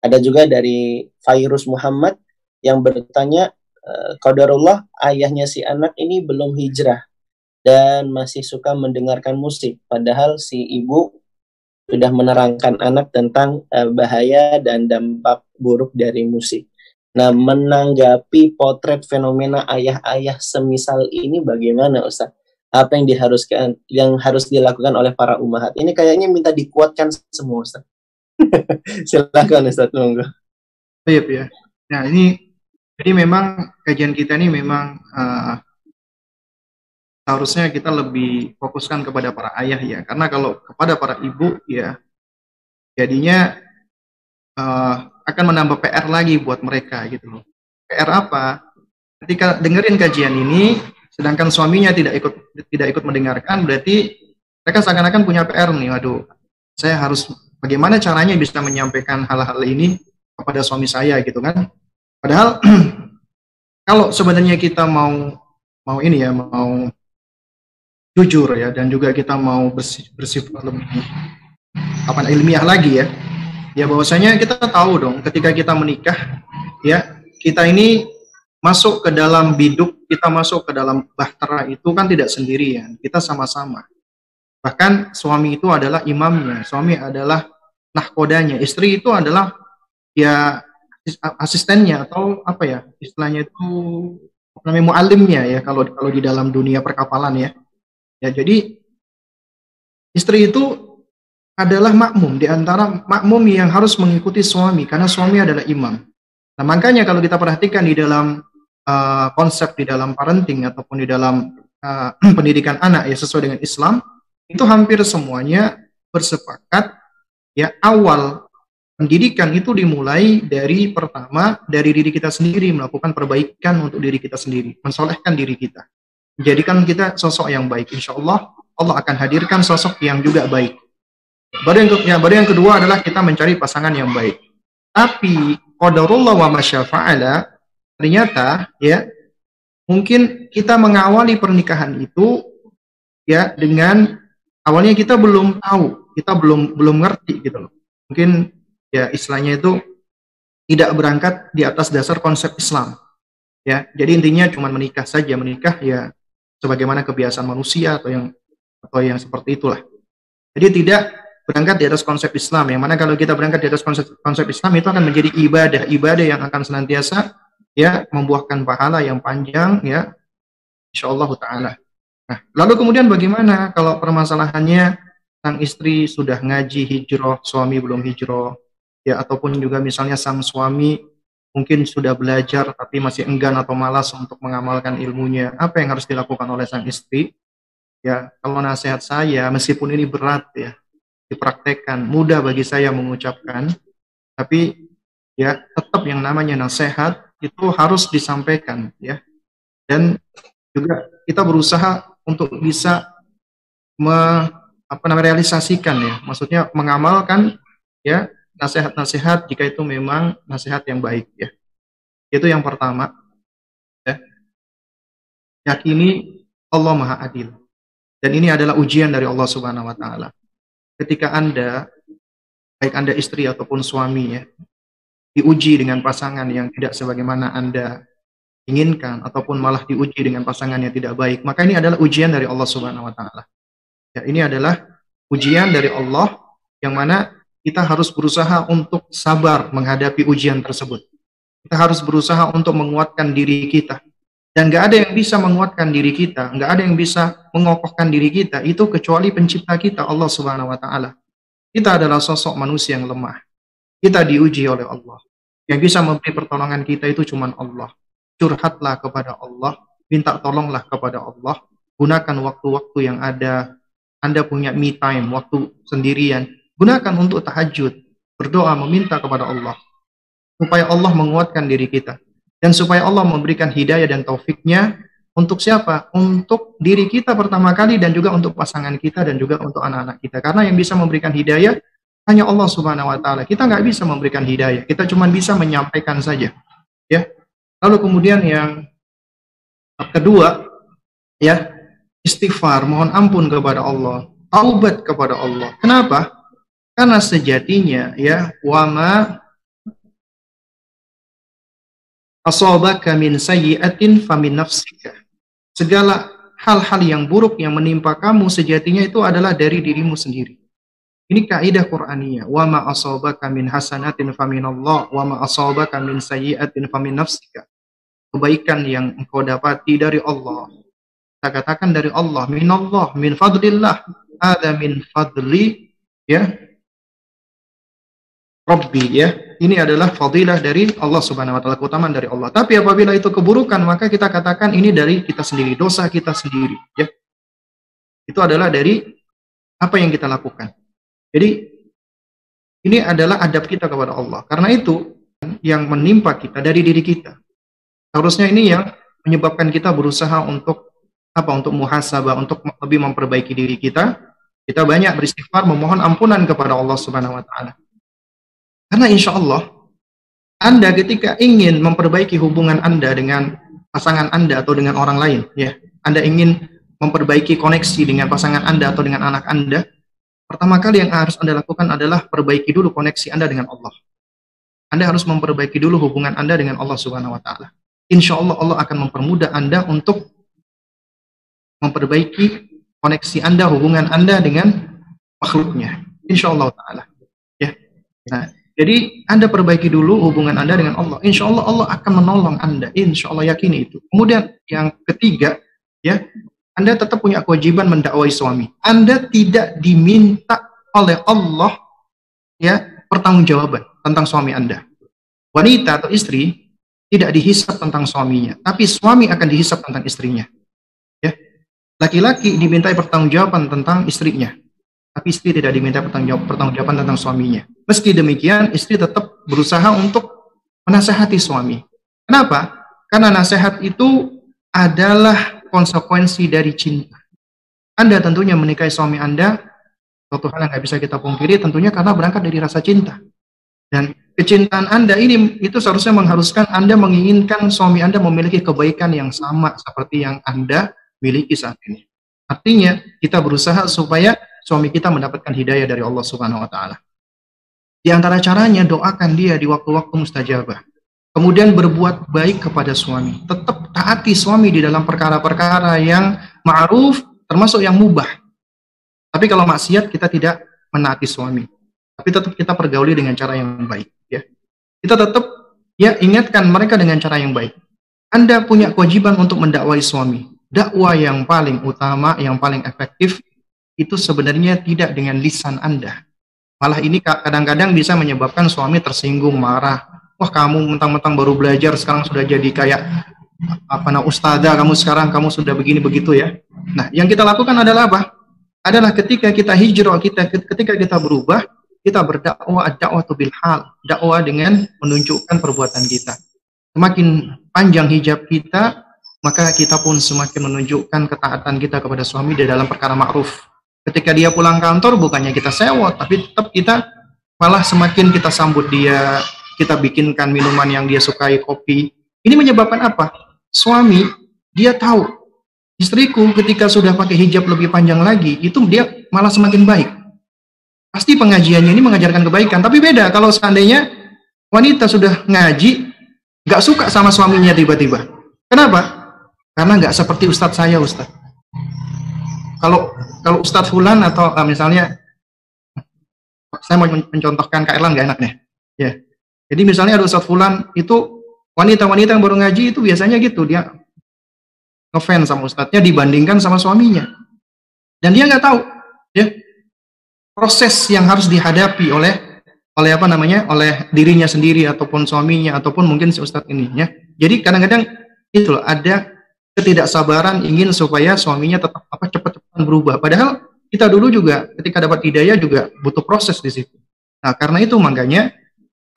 Ada juga dari Fairus Muhammad yang bertanya Qadarullah eh, ayahnya si anak ini belum hijrah dan masih suka mendengarkan musik padahal si ibu sudah menerangkan anak tentang uh, bahaya dan dampak buruk dari musik. Nah, menanggapi potret fenomena ayah-ayah semisal ini bagaimana Ustaz? Apa yang diharuskan yang harus dilakukan oleh para umahat? Ini kayaknya minta dikuatkan semua Ustaz. Silakan Ustaz, monggo. Iya, ya. Nah, ini jadi memang kajian kita ini memang uh, seharusnya kita lebih fokuskan kepada para ayah ya, karena kalau kepada para ibu ya, jadinya uh, akan menambah PR lagi buat mereka gitu loh. PR apa? Ketika dengerin kajian ini, sedangkan suaminya tidak ikut tidak ikut mendengarkan, berarti mereka seakan-akan punya PR nih. Waduh, saya harus bagaimana caranya bisa menyampaikan hal-hal ini kepada suami saya gitu kan? Padahal kalau sebenarnya kita mau mau ini ya mau jujur ya dan juga kita mau bersifat lebih apa ilmiah lagi ya ya bahwasanya kita tahu dong ketika kita menikah ya kita ini masuk ke dalam biduk kita masuk ke dalam bahtera itu kan tidak sendirian kita sama-sama. Bahkan suami itu adalah imamnya suami adalah nahkodanya istri itu adalah ya asistennya atau apa ya? Istilahnya itu namanya mualimnya ya kalau kalau di dalam dunia perkapalan ya. Ya jadi istri itu adalah makmum. Di antara makmum yang harus mengikuti suami karena suami adalah imam. Nah makanya kalau kita perhatikan di dalam uh, konsep di dalam parenting ataupun di dalam uh, pendidikan anak ya sesuai dengan Islam itu hampir semuanya bersepakat ya awal Pendidikan itu dimulai dari pertama dari diri kita sendiri melakukan perbaikan untuk diri kita sendiri, mensolehkan diri kita. Jadikan kita sosok yang baik. Insya Allah Allah akan hadirkan sosok yang juga baik. Baru yang, ya, baru yang kedua adalah kita mencari pasangan yang baik. Tapi qadarullah wa masyafa'ala ternyata ya mungkin kita mengawali pernikahan itu ya dengan awalnya kita belum tahu, kita belum belum ngerti gitu loh. Mungkin ya istilahnya itu tidak berangkat di atas dasar konsep Islam. Ya, jadi intinya cuma menikah saja, menikah ya sebagaimana kebiasaan manusia atau yang atau yang seperti itulah. Jadi tidak berangkat di atas konsep Islam. Yang mana kalau kita berangkat di atas konsep konsep Islam itu akan menjadi ibadah, ibadah yang akan senantiasa ya membuahkan pahala yang panjang ya insyaallah taala. Nah, lalu kemudian bagaimana kalau permasalahannya sang istri sudah ngaji hijrah, suami belum hijrah, ya ataupun juga misalnya sang suami mungkin sudah belajar tapi masih enggan atau malas untuk mengamalkan ilmunya. Apa yang harus dilakukan oleh sang istri? Ya kalau nasihat saya meskipun ini berat ya dipraktekkan mudah bagi saya mengucapkan tapi ya tetap yang namanya nasihat itu harus disampaikan ya. Dan juga kita berusaha untuk bisa me, apa namanya realisasikan ya maksudnya mengamalkan ya nasihat-nasihat jika itu memang nasihat yang baik ya. Itu yang pertama. Ya. Yakini Allah Maha Adil. Dan ini adalah ujian dari Allah Subhanahu wa taala. ketika Anda, baik Anda istri ataupun suami ya, diuji dengan pasangan yang tidak sebagaimana Anda inginkan ataupun malah diuji dengan pasangan yang tidak baik, maka ini adalah ujian dari Allah Subhanahu wa taala. Ya, ini adalah ujian dari Allah yang mana kita harus berusaha untuk sabar menghadapi ujian tersebut. Kita harus berusaha untuk menguatkan diri kita. Dan nggak ada yang bisa menguatkan diri kita, nggak ada yang bisa mengokohkan diri kita, itu kecuali pencipta kita, Allah Subhanahu wa Ta'ala. Kita adalah sosok manusia yang lemah. Kita diuji oleh Allah. Yang bisa memberi pertolongan kita itu cuma Allah. Curhatlah kepada Allah, minta tolonglah kepada Allah, gunakan waktu-waktu yang ada. Anda punya me time, waktu sendirian. Gunakan untuk tahajud, berdoa, meminta kepada Allah supaya Allah menguatkan diri kita dan supaya Allah memberikan hidayah dan taufiknya untuk siapa? Untuk diri kita pertama kali dan juga untuk pasangan kita dan juga untuk anak-anak kita. Karena yang bisa memberikan hidayah hanya Allah Subhanahu wa taala. Kita nggak bisa memberikan hidayah. Kita cuma bisa menyampaikan saja. Ya. Lalu kemudian yang kedua ya, istighfar, mohon ampun kepada Allah, taubat kepada Allah. Kenapa? Karena sejatinya ya, wama asabaka min sayyi'atin famin nafsika. Segala hal-hal yang buruk yang menimpa kamu sejatinya itu adalah dari dirimu sendiri. Ini kaidah Qur'aniyah. Wa ma asabaka min hasanatin famin Allah wa ma asabaka min sayyi'atin famin nafsika. Kebaikan yang engkau dapati dari Allah. Kita katakan dari Allah, min Allah, min fadlillah. Ada min fadli ya Rabbi ya. Ini adalah fadilah dari Allah Subhanahu wa taala, keutamaan dari Allah. Tapi apabila itu keburukan, maka kita katakan ini dari kita sendiri, dosa kita sendiri, ya. Itu adalah dari apa yang kita lakukan. Jadi ini adalah adab kita kepada Allah. Karena itu yang menimpa kita dari diri kita. Harusnya ini yang menyebabkan kita berusaha untuk apa? Untuk muhasabah, untuk lebih memperbaiki diri kita. Kita banyak beristighfar, memohon ampunan kepada Allah Subhanahu wa taala. Karena insya Allah, Anda ketika ingin memperbaiki hubungan Anda dengan pasangan Anda atau dengan orang lain, ya, Anda ingin memperbaiki koneksi dengan pasangan Anda atau dengan anak Anda, pertama kali yang harus Anda lakukan adalah perbaiki dulu koneksi Anda dengan Allah. Anda harus memperbaiki dulu hubungan Anda dengan Allah Subhanahu wa taala. Insya Allah Allah akan mempermudah Anda untuk memperbaiki koneksi Anda, hubungan Anda dengan makhluknya. Insya Allah taala. Ya. Nah, jadi Anda perbaiki dulu hubungan Anda dengan Allah. Insya Allah Allah akan menolong Anda. Insya Allah yakini itu. Kemudian yang ketiga, ya Anda tetap punya kewajiban mendakwai suami. Anda tidak diminta oleh Allah ya pertanggungjawaban tentang suami Anda. Wanita atau istri tidak dihisap tentang suaminya, tapi suami akan dihisap tentang istrinya. Ya. Laki-laki dimintai pertanggungjawaban tentang istrinya tapi istri tidak diminta pertanggungjawaban tentang suaminya. Meski demikian, istri tetap berusaha untuk menasehati suami. Kenapa? Karena nasihat itu adalah konsekuensi dari cinta. Anda tentunya menikahi suami Anda, suatu hal yang nggak bisa kita pungkiri tentunya karena berangkat dari rasa cinta. Dan kecintaan Anda ini itu seharusnya mengharuskan Anda menginginkan suami Anda memiliki kebaikan yang sama seperti yang Anda miliki saat ini. Artinya, kita berusaha supaya suami kita mendapatkan hidayah dari Allah Subhanahu wa taala. Di antara caranya doakan dia di waktu-waktu mustajabah. Kemudian berbuat baik kepada suami. Tetap taati suami di dalam perkara-perkara yang ma'ruf termasuk yang mubah. Tapi kalau maksiat kita tidak menaati suami. Tapi tetap kita pergauli dengan cara yang baik ya. Kita tetap ya ingatkan mereka dengan cara yang baik. Anda punya kewajiban untuk mendakwai suami. Dakwah yang paling utama, yang paling efektif itu sebenarnya tidak dengan lisan Anda. Malah ini kadang-kadang bisa menyebabkan suami tersinggung, marah. Wah kamu mentang-mentang baru belajar sekarang sudah jadi kayak apa nah ustazah kamu sekarang kamu sudah begini begitu ya. Nah yang kita lakukan adalah apa? Adalah ketika kita hijrah kita ketika kita berubah kita berdakwah dakwah bil hal dakwah dengan menunjukkan perbuatan kita. Semakin panjang hijab kita maka kita pun semakin menunjukkan ketaatan kita kepada suami di dalam perkara ma'ruf Ketika dia pulang kantor bukannya kita sewot, tapi tetap kita malah semakin kita sambut dia, kita bikinkan minuman yang dia sukai, kopi. Ini menyebabkan apa? Suami dia tahu istriku ketika sudah pakai hijab lebih panjang lagi, itu dia malah semakin baik. pasti pengajiannya ini mengajarkan kebaikan. Tapi beda kalau seandainya wanita sudah ngaji, nggak suka sama suaminya tiba-tiba. Kenapa? Karena nggak seperti ustadz saya, ustadz. Kalau kalau ustadz Fulan atau uh, misalnya saya mau mencontohkan Kak Erlan nggak enak nih. Ya. Jadi misalnya ada ustadz Fulan itu wanita-wanita yang baru ngaji itu biasanya gitu dia ngefans sama ustadznya dibandingkan sama suaminya. Dan dia nggak tahu ya proses yang harus dihadapi oleh oleh apa namanya oleh dirinya sendiri ataupun suaminya ataupun mungkin si ustadz ini ya. Jadi kadang-kadang itu loh ada ketidaksabaran ingin supaya suaminya tetap apa cepat-cepat berubah. Padahal kita dulu juga ketika dapat hidayah juga butuh proses di situ. Nah karena itu makanya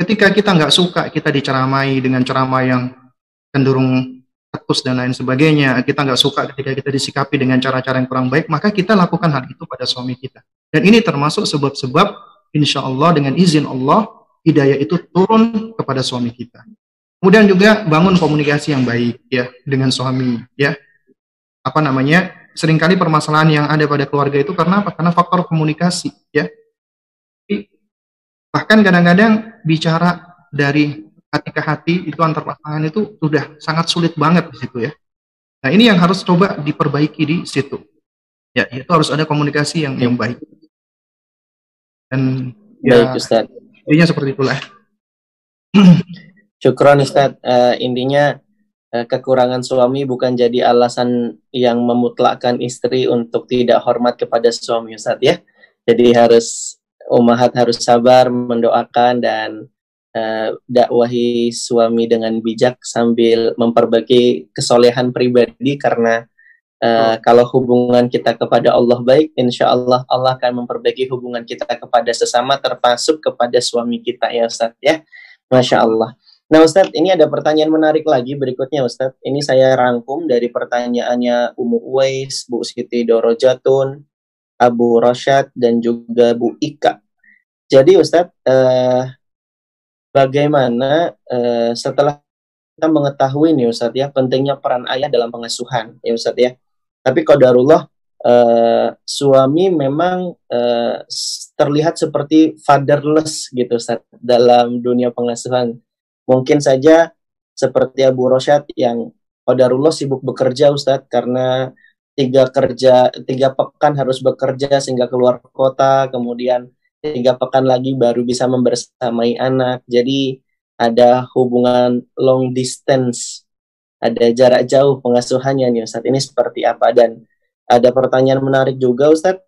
ketika kita nggak suka kita diceramai dengan ceramah yang cenderung ketus dan lain sebagainya, kita nggak suka ketika kita disikapi dengan cara-cara yang kurang baik, maka kita lakukan hal itu pada suami kita. Dan ini termasuk sebab-sebab insya Allah dengan izin Allah hidayah itu turun kepada suami kita. Kemudian juga bangun komunikasi yang baik ya dengan suami ya. Apa namanya? Seringkali permasalahan yang ada pada keluarga itu karena apa? Karena faktor komunikasi ya. Bahkan kadang-kadang bicara dari hati ke hati itu antar pasangan itu sudah sangat sulit banget di situ ya. Nah, ini yang harus coba diperbaiki di situ. Ya, itu harus ada komunikasi yang yang baik. Dan ya, baik, Ustaz. Intinya seperti itulah. Syukron Ustaz. Uh, intinya kekurangan suami bukan jadi alasan yang memutlakkan istri untuk tidak hormat kepada suami Ustaz ya. Jadi harus umahat harus sabar mendoakan dan uh, dakwahi suami dengan bijak sambil memperbaiki kesolehan pribadi karena Uh, oh. Kalau hubungan kita kepada Allah baik, insya Allah Allah akan memperbaiki hubungan kita kepada sesama, termasuk kepada suami kita ya Ustaz ya. Masya Allah. Nah Ustadz, ini ada pertanyaan menarik lagi berikutnya Ustadz. Ini saya rangkum dari pertanyaannya Umu Uwais, Bu Siti Dorojatun, Abu Rashad, dan juga Bu Ika. Jadi Ustadz, eh, bagaimana eh, setelah kita mengetahui nih Ustadz ya, pentingnya peran ayah dalam pengasuhan ya Ustadz ya. Tapi Qadarullah, eh, suami memang eh, terlihat seperti fatherless gitu Ustadz dalam dunia pengasuhan Mungkin saja seperti Abu Rosyad yang Qadarullah sibuk bekerja Ustadz karena tiga kerja tiga pekan harus bekerja sehingga keluar kota kemudian tiga pekan lagi baru bisa membersamai anak. Jadi ada hubungan long distance ada jarak jauh pengasuhannya nih Ustadz. Ini seperti apa? Dan ada pertanyaan menarik juga Ustadz.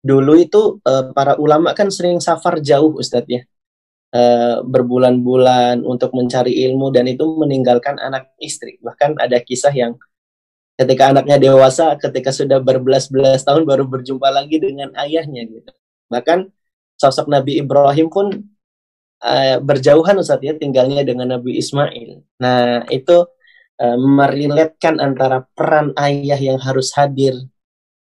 Dulu itu eh, para ulama kan sering safar jauh Ustadz ya uh, berbulan-bulan untuk mencari ilmu dan itu meninggalkan anak istri. Bahkan ada kisah yang ketika anaknya dewasa, ketika sudah berbelas-belas tahun baru berjumpa lagi dengan ayahnya gitu. Bahkan sosok Nabi Ibrahim pun uh, berjauhan Ustaz ya tinggalnya dengan Nabi Ismail. Nah, itu uh, meriletkan antara peran ayah yang harus hadir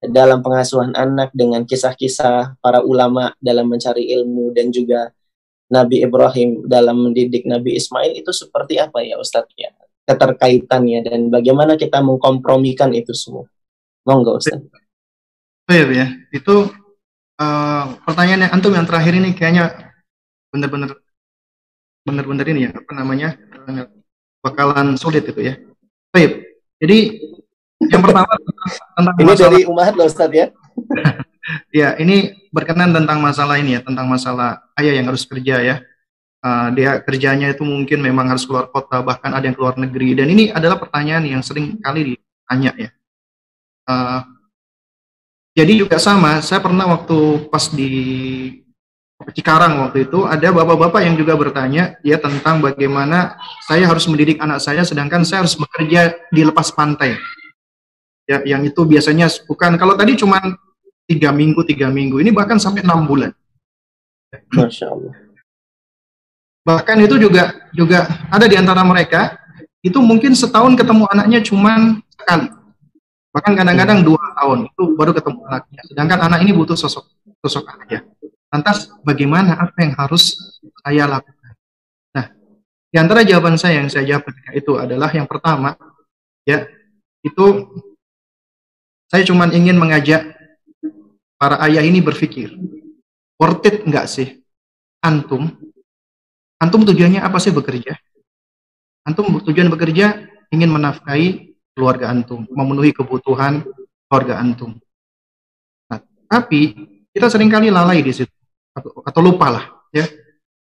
dalam pengasuhan anak dengan kisah-kisah para ulama dalam mencari ilmu dan juga Nabi Ibrahim dalam mendidik Nabi Ismail itu seperti apa ya Ustadz ya keterkaitannya dan bagaimana kita mengkompromikan itu semua? Monggo Ustadz iya ya. Itu uh, pertanyaan yang antum yang terakhir ini kayaknya benar-benar benar-benar ini ya apa namanya bakalan sulit itu ya. Baik. Jadi yang pertama tentang ini masalah, dari umat loh Ustadz ya ya, ini berkenan tentang masalah ini ya, tentang masalah ayah yang harus kerja ya. Uh, dia kerjanya itu mungkin memang harus keluar kota, bahkan ada yang keluar negeri. Dan ini adalah pertanyaan yang sering kali ditanya ya. Uh, jadi juga sama, saya pernah waktu pas di Cikarang waktu itu ada bapak-bapak yang juga bertanya ya tentang bagaimana saya harus mendidik anak saya sedangkan saya harus bekerja di lepas pantai. Ya, yang itu biasanya bukan kalau tadi cuma tiga minggu tiga minggu ini bahkan sampai enam bulan. Masya Allah. Bahkan itu juga juga ada di antara mereka itu mungkin setahun ketemu anaknya cuma sekali. Bahkan kadang-kadang dua tahun itu baru ketemu anaknya. Sedangkan anak ini butuh sosok sosok ayah. Lantas bagaimana apa yang harus saya lakukan? Nah, di antara jawaban saya yang saya jawab ketika itu adalah yang pertama, ya itu saya cuma ingin mengajak para ayah ini berpikir worth it nggak sih? Antum? Antum tujuannya apa sih bekerja? Antum tujuan bekerja ingin menafkahi keluarga antum memenuhi kebutuhan keluarga antum. Nah, tapi kita sering kali lalai di situ atau, atau lupa lah ya.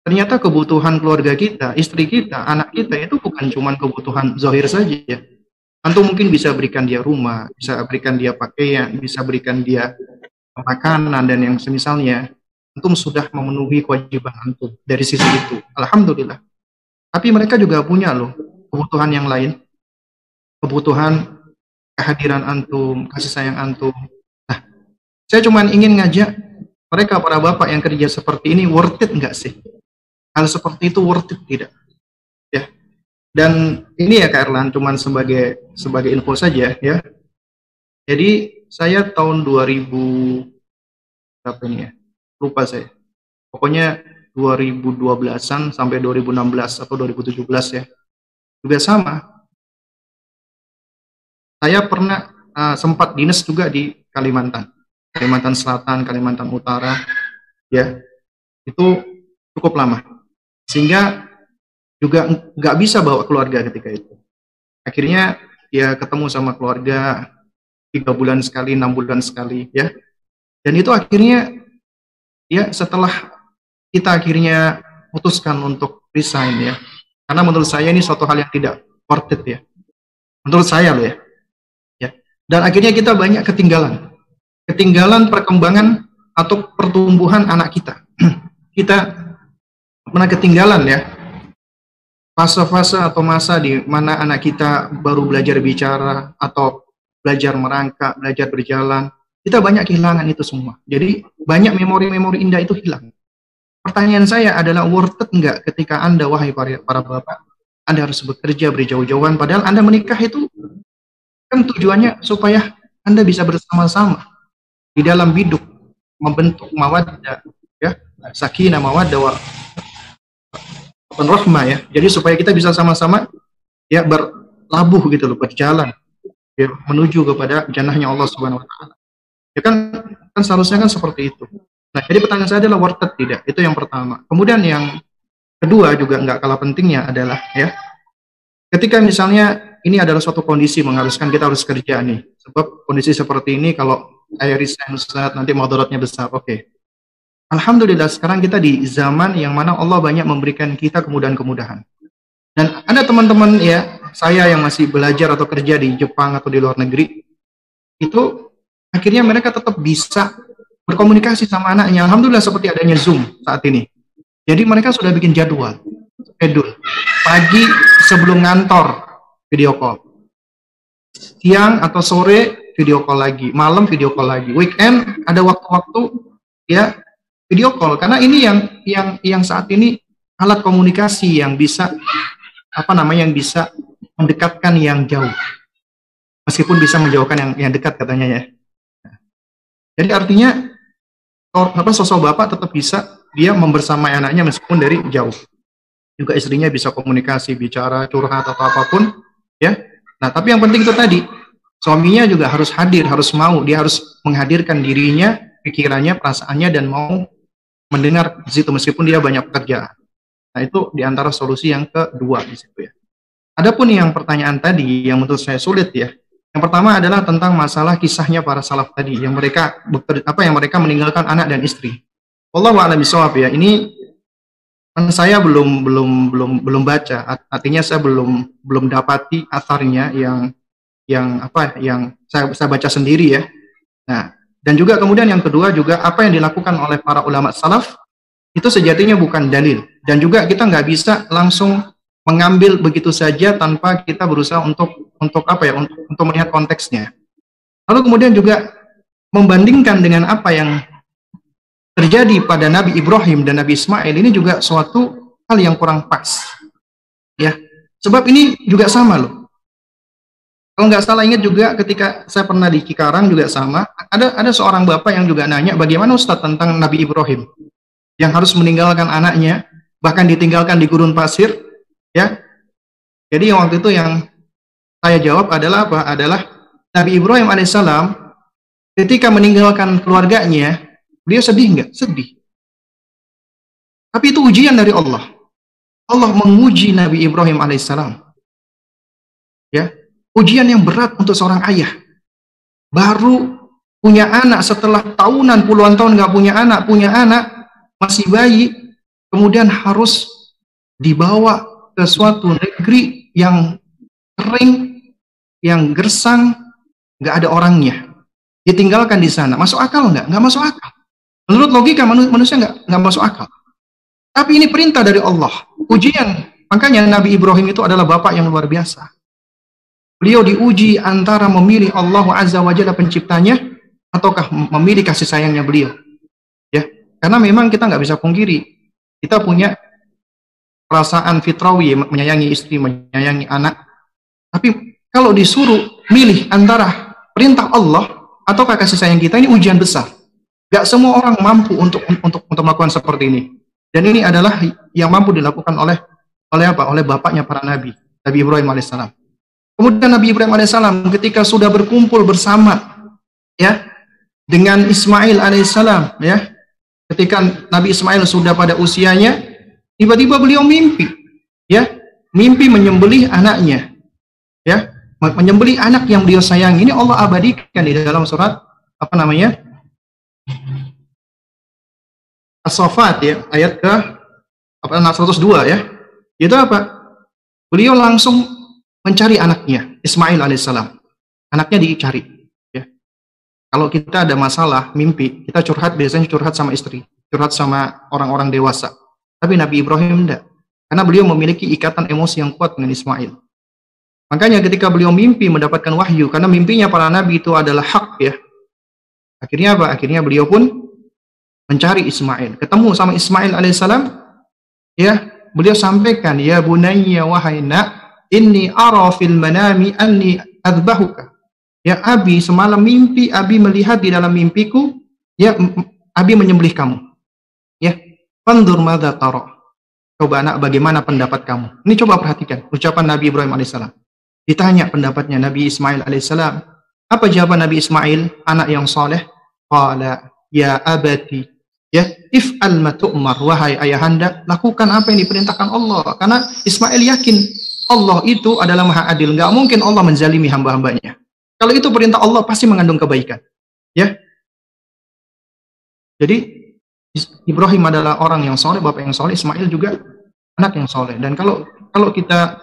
Ternyata kebutuhan keluarga kita istri kita anak kita itu bukan cuma kebutuhan zahir saja ya. Antum mungkin bisa berikan dia rumah bisa berikan dia pakaian bisa berikan dia makanan dan yang semisalnya antum sudah memenuhi kewajiban antum dari sisi itu. Alhamdulillah. Tapi mereka juga punya loh kebutuhan yang lain. Kebutuhan kehadiran antum, kasih sayang antum. Nah, saya cuma ingin ngajak mereka para bapak yang kerja seperti ini worth it enggak sih? Hal seperti itu worth it tidak? Ya. Dan ini ya Kak Erlan cuma sebagai sebagai info saja ya. Jadi saya tahun 2000 berapa ini ya? lupa saya. Pokoknya 2012-an sampai 2016 atau 2017 ya. Juga sama. Saya pernah uh, sempat dinas juga di Kalimantan. Kalimantan Selatan, Kalimantan Utara. Ya. Itu cukup lama. Sehingga juga nggak bisa bawa keluarga ketika itu. Akhirnya ya ketemu sama keluarga tiga bulan sekali, enam bulan sekali, ya. Dan itu akhirnya ya setelah kita akhirnya putuskan untuk resign ya. Karena menurut saya ini suatu hal yang tidak worth it ya. Menurut saya loh ya. Ya. Dan akhirnya kita banyak ketinggalan. Ketinggalan perkembangan atau pertumbuhan anak kita. Kita pernah ketinggalan ya. Fase-fase atau masa di mana anak kita baru belajar bicara atau belajar merangkak, belajar berjalan, kita banyak kehilangan itu semua. Jadi banyak memori-memori indah itu hilang. Pertanyaan saya adalah worth it enggak ketika Anda, wahai para, para bapak, Anda harus bekerja berjauh-jauhan, padahal Anda menikah itu kan tujuannya supaya Anda bisa bersama-sama di dalam hidup, membentuk mawaddah, ya, sakinah mawaddah wa rahmah ya. Jadi supaya kita bisa sama-sama ya berlabuh gitu loh, berjalan ya, menuju kepada jannahnya Allah Subhanahu wa taala. Ya kan, kan seharusnya kan seperti itu. Nah, jadi pertanyaan saya adalah worth it tidak? Itu yang pertama. Kemudian yang kedua juga nggak kalah pentingnya adalah ya, ketika misalnya ini adalah suatu kondisi mengharuskan kita harus kerja nih. Sebab kondisi seperti ini kalau saya resign Ustaz, nanti moderatnya besar. Oke. Okay. Alhamdulillah sekarang kita di zaman yang mana Allah banyak memberikan kita kemudahan-kemudahan. Dan ada teman-teman ya, saya yang masih belajar atau kerja di Jepang atau di luar negeri, itu akhirnya mereka tetap bisa berkomunikasi sama anaknya. Alhamdulillah seperti adanya Zoom saat ini. Jadi mereka sudah bikin jadwal, schedule. Pagi sebelum ngantor, video call. Siang atau sore, video call lagi. Malam, video call lagi. Weekend, ada waktu-waktu, ya, video call. Karena ini yang yang yang saat ini alat komunikasi yang bisa, apa namanya, yang bisa mendekatkan yang jauh. Meskipun bisa menjauhkan yang, yang dekat katanya ya. Jadi artinya apa sosok bapak tetap bisa dia membersamai anaknya meskipun dari jauh. Juga istrinya bisa komunikasi, bicara, curhat atau apa pun, ya. Nah, tapi yang penting itu tadi, suaminya juga harus hadir, harus mau, dia harus menghadirkan dirinya, pikirannya, perasaannya dan mau mendengar di situ meskipun dia banyak pekerjaan. Nah, itu di antara solusi yang kedua di situ ya. Adapun yang pertanyaan tadi yang menurut saya sulit ya, yang pertama adalah tentang masalah kisahnya para salaf tadi yang mereka apa yang mereka meninggalkan anak dan istri. Allah a'lam ya. Ini kan saya belum belum belum belum baca, artinya saya belum belum dapati asarnya yang yang apa yang saya, saya baca sendiri ya. Nah, dan juga kemudian yang kedua juga apa yang dilakukan oleh para ulama salaf itu sejatinya bukan dalil dan juga kita nggak bisa langsung mengambil begitu saja tanpa kita berusaha untuk untuk apa ya untuk, untuk melihat konteksnya. Lalu kemudian juga membandingkan dengan apa yang terjadi pada Nabi Ibrahim dan Nabi Ismail ini juga suatu hal yang kurang pas. Ya, sebab ini juga sama loh. Kalau nggak salah ingat juga ketika saya pernah di Cikarang juga sama, ada ada seorang bapak yang juga nanya bagaimana Ustadz tentang Nabi Ibrahim yang harus meninggalkan anaknya, bahkan ditinggalkan di gurun pasir, Ya. Jadi yang waktu itu yang saya jawab adalah apa? Adalah Nabi Ibrahim alaihissalam ketika meninggalkan keluarganya, beliau sedih nggak? Sedih. Tapi itu ujian dari Allah. Allah menguji Nabi Ibrahim alaihissalam. Ya, ujian yang berat untuk seorang ayah. Baru punya anak setelah tahunan puluhan tahun nggak punya anak, punya anak masih bayi, kemudian harus dibawa ke suatu negeri yang kering, yang gersang, nggak ada orangnya. Ditinggalkan di sana, masuk akal nggak? Nggak masuk akal. Menurut logika manusia nggak nggak masuk akal. Tapi ini perintah dari Allah, ujian. Makanya Nabi Ibrahim itu adalah bapak yang luar biasa. Beliau diuji antara memilih Allah Azza wa Jalla penciptanya ataukah memilih kasih sayangnya beliau. Ya, karena memang kita nggak bisa pungkiri kita punya perasaan fitrawi menyayangi istri, menyayangi anak. Tapi kalau disuruh milih antara perintah Allah ataukah kasih sayang kita ini ujian besar. Gak semua orang mampu untuk untuk untuk melakukan seperti ini. Dan ini adalah yang mampu dilakukan oleh oleh apa? Oleh bapaknya para nabi, Nabi Ibrahim alaihissalam. Kemudian Nabi Ibrahim alaihissalam ketika sudah berkumpul bersama ya dengan Ismail alaihissalam ya, ketika Nabi Ismail sudah pada usianya, tiba-tiba beliau mimpi ya, mimpi menyembelih anaknya ya, menyembelih anak yang beliau sayangi. Ini Allah abadikan di dalam surat apa namanya? As-Saffat ya, ayat ke apa 102 ya. Itu apa? Beliau langsung mencari anaknya, Ismail alaihissalam. Anaknya dicari. Kalau kita ada masalah, mimpi, kita curhat biasanya curhat sama istri, curhat sama orang-orang dewasa. Tapi Nabi Ibrahim tidak. Karena beliau memiliki ikatan emosi yang kuat dengan Ismail. Makanya ketika beliau mimpi mendapatkan wahyu, karena mimpinya para nabi itu adalah hak ya. Akhirnya apa? Akhirnya beliau pun mencari Ismail. Ketemu sama Ismail alaihissalam, ya beliau sampaikan, ya bunayya wahai nak, inni ara fil manami anni adbahuka. Ya Abi, semalam mimpi Abi melihat di dalam mimpiku, ya Abi menyembelih kamu. Ya, pandur madza tara. Coba anak bagaimana pendapat kamu? Ini coba perhatikan ucapan Nabi Ibrahim alaihissalam. Ditanya pendapatnya Nabi Ismail alaihissalam. Apa jawaban Nabi Ismail, anak yang soleh? Qala ya abati Ya, if al matu'mar wahai ayahanda, lakukan apa yang diperintahkan Allah. Karena Ismail yakin Allah itu adalah maha adil. Nggak mungkin Allah menzalimi hamba-hambanya. Kalau itu perintah Allah pasti mengandung kebaikan. Ya. Jadi Ibrahim adalah orang yang soleh, bapak yang soleh, Ismail juga anak yang soleh. Dan kalau kalau kita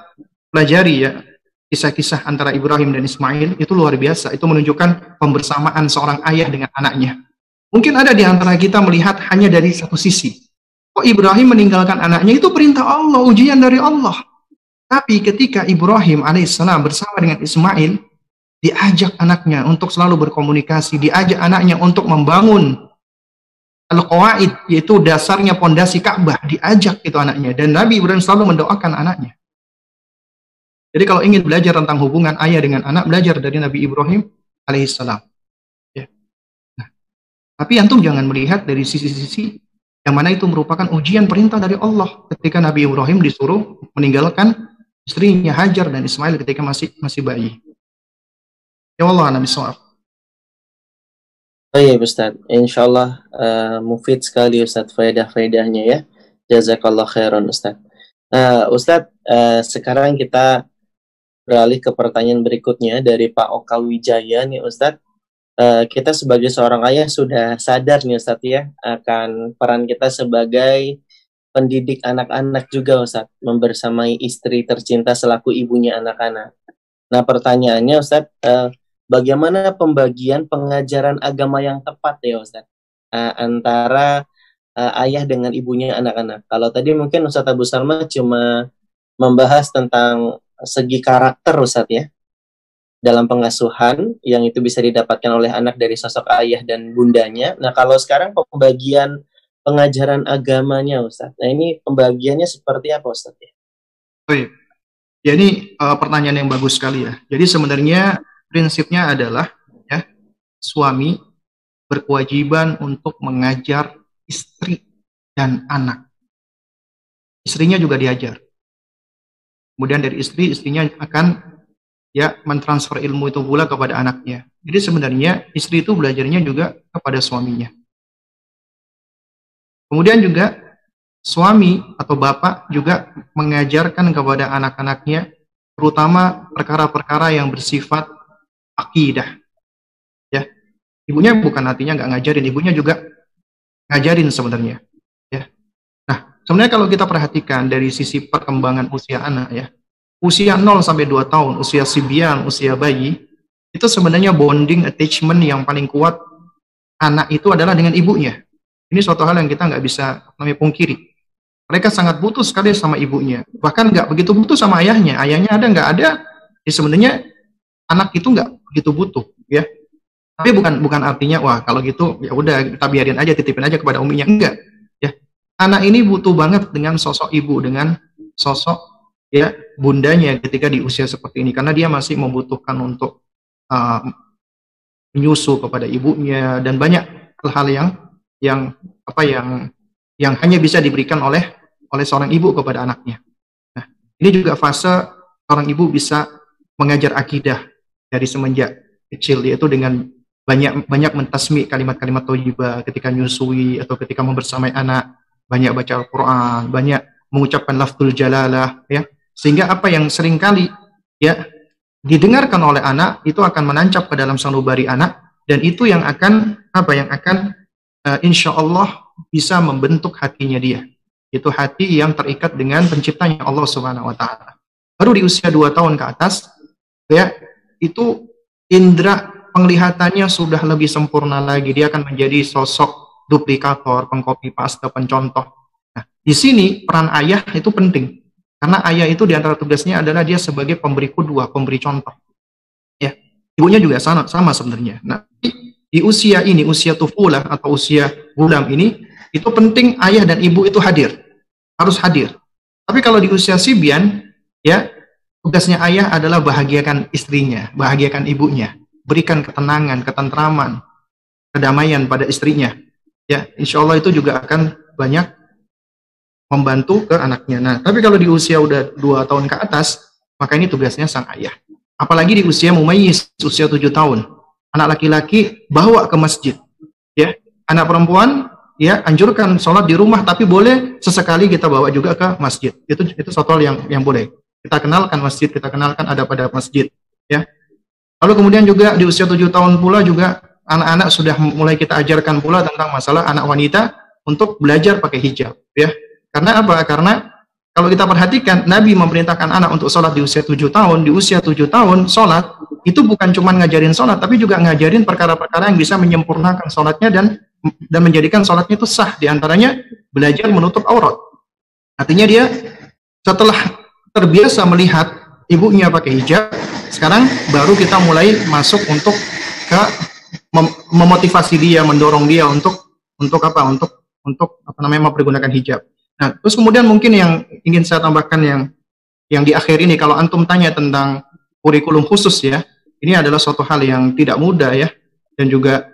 pelajari ya kisah-kisah antara Ibrahim dan Ismail itu luar biasa. Itu menunjukkan pembersamaan seorang ayah dengan anaknya. Mungkin ada di antara kita melihat hanya dari satu sisi. Oh Ibrahim meninggalkan anaknya itu perintah Allah, ujian dari Allah. Tapi ketika Ibrahim alaihissalam bersama dengan Ismail, diajak anaknya untuk selalu berkomunikasi, diajak anaknya untuk membangun al-qawaid, yaitu dasarnya pondasi Ka'bah, diajak itu anaknya. Dan Nabi Ibrahim selalu mendoakan anaknya. Jadi kalau ingin belajar tentang hubungan ayah dengan anak, belajar dari Nabi Ibrahim alaihissalam. Tapi antum jangan melihat dari sisi-sisi yang mana itu merupakan ujian perintah dari Allah ketika Nabi Ibrahim disuruh meninggalkan istrinya Hajar dan Ismail ketika masih masih bayi. Ya Allah, Nabi Soal. Oh iya Ustaz, insya Allah uh, mufid sekali Ustaz faedah-faedahnya ya. Jazakallah khairan Ustaz. Nah Ustaz, uh, sekarang kita beralih ke pertanyaan berikutnya dari Pak Oka Wijaya nih Ustaz. Eh, kita sebagai seorang ayah sudah sadar nih Ustadz ya akan peran kita sebagai pendidik anak-anak juga Ustadz membersamai istri tercinta selaku ibunya anak-anak. Nah pertanyaannya Ustadz, uh, bagaimana pembagian pengajaran agama yang tepat ya Ustadz uh, antara uh, ayah dengan ibunya anak-anak? Kalau tadi mungkin Ustadz Abu Salma cuma membahas tentang segi karakter Ustadz ya, dalam pengasuhan yang itu bisa didapatkan oleh anak dari sosok ayah dan bundanya. Nah, kalau sekarang pembagian pengajaran agamanya, Ustaz. Nah, ini pembagiannya seperti apa, Ustaz? Ya, iya. ya ini uh, pertanyaan yang bagus sekali ya. Jadi sebenarnya prinsipnya adalah ya suami berkewajiban untuk mengajar istri dan anak. Istrinya juga diajar. Kemudian dari istri, istrinya akan ya mentransfer ilmu itu pula kepada anaknya. Jadi sebenarnya istri itu belajarnya juga kepada suaminya. Kemudian juga suami atau bapak juga mengajarkan kepada anak-anaknya terutama perkara-perkara yang bersifat akidah. Ya. Ibunya bukan artinya nggak ngajarin, ibunya juga ngajarin sebenarnya. Ya. Nah, sebenarnya kalau kita perhatikan dari sisi perkembangan usia anak ya, usia 0 sampai 2 tahun, usia sibian, usia bayi, itu sebenarnya bonding attachment yang paling kuat anak itu adalah dengan ibunya. Ini suatu hal yang kita nggak bisa namanya pungkiri. Mereka sangat butuh sekali sama ibunya. Bahkan nggak begitu butuh sama ayahnya. Ayahnya ada nggak ada, ya sebenarnya anak itu nggak begitu butuh, ya. Tapi bukan bukan artinya wah kalau gitu ya udah kita biarin aja titipin aja kepada uminya enggak, ya. Anak ini butuh banget dengan sosok ibu, dengan sosok ya bundanya ketika di usia seperti ini karena dia masih membutuhkan untuk uh, menyusu kepada ibunya dan banyak hal-hal yang yang apa yang yang hanya bisa diberikan oleh oleh seorang ibu kepada anaknya. Nah, ini juga fase seorang ibu bisa mengajar akidah dari semenjak kecil yaitu dengan banyak banyak mentasmi kalimat-kalimat thayyibah ketika nyusui atau ketika membersamai anak, banyak baca Al-Qur'an, banyak mengucapkan lafzul jalalah ya. Sehingga apa yang sering kali ya didengarkan oleh anak itu akan menancap ke dalam sanubari anak dan itu yang akan apa yang akan uh, insya Allah bisa membentuk hatinya dia itu hati yang terikat dengan penciptanya Allah Subhanahu wa taala. Baru di usia dua tahun ke atas ya itu indera penglihatannya sudah lebih sempurna lagi. Dia akan menjadi sosok duplikator, pengcopy paste, pencontoh. Nah, di sini peran ayah itu penting. Karena ayah itu di antara tugasnya adalah dia sebagai pemberi kedua, pemberi contoh. Ya, ibunya juga sama, sama sebenarnya. Nah, di usia ini, usia tufulah atau usia gulam ini, itu penting ayah dan ibu itu hadir. Harus hadir. Tapi kalau di usia sibian, ya, tugasnya ayah adalah bahagiakan istrinya, bahagiakan ibunya, berikan ketenangan, ketentraman, kedamaian pada istrinya. Ya, insya Allah itu juga akan banyak membantu ke anaknya. Nah, tapi kalau di usia udah dua tahun ke atas, maka ini tugasnya sang ayah. Apalagi di usia mumayyiz, usia tujuh tahun. Anak laki-laki bawa ke masjid. Ya, anak perempuan ya anjurkan sholat di rumah tapi boleh sesekali kita bawa juga ke masjid itu itu satu hal yang yang boleh kita kenalkan masjid kita kenalkan ada pada masjid ya. Lalu kemudian juga di usia tujuh tahun pula juga anak-anak sudah mulai kita ajarkan pula tentang masalah anak wanita untuk belajar pakai hijab ya. Karena apa? Karena kalau kita perhatikan Nabi memerintahkan anak untuk sholat di usia tujuh tahun. Di usia tujuh tahun sholat itu bukan cuma ngajarin sholat tapi juga ngajarin perkara-perkara yang bisa menyempurnakan sholatnya dan dan menjadikan sholatnya itu sah. Di antaranya belajar menutup aurat. Artinya dia setelah terbiasa melihat ibunya pakai hijab sekarang baru kita mulai masuk untuk ke mem memotivasi dia mendorong dia untuk untuk apa? Untuk untuk apa namanya mempergunakan hijab. Nah terus kemudian mungkin yang ingin saya tambahkan yang yang di akhir ini kalau antum tanya tentang kurikulum khusus ya ini adalah suatu hal yang tidak mudah ya dan juga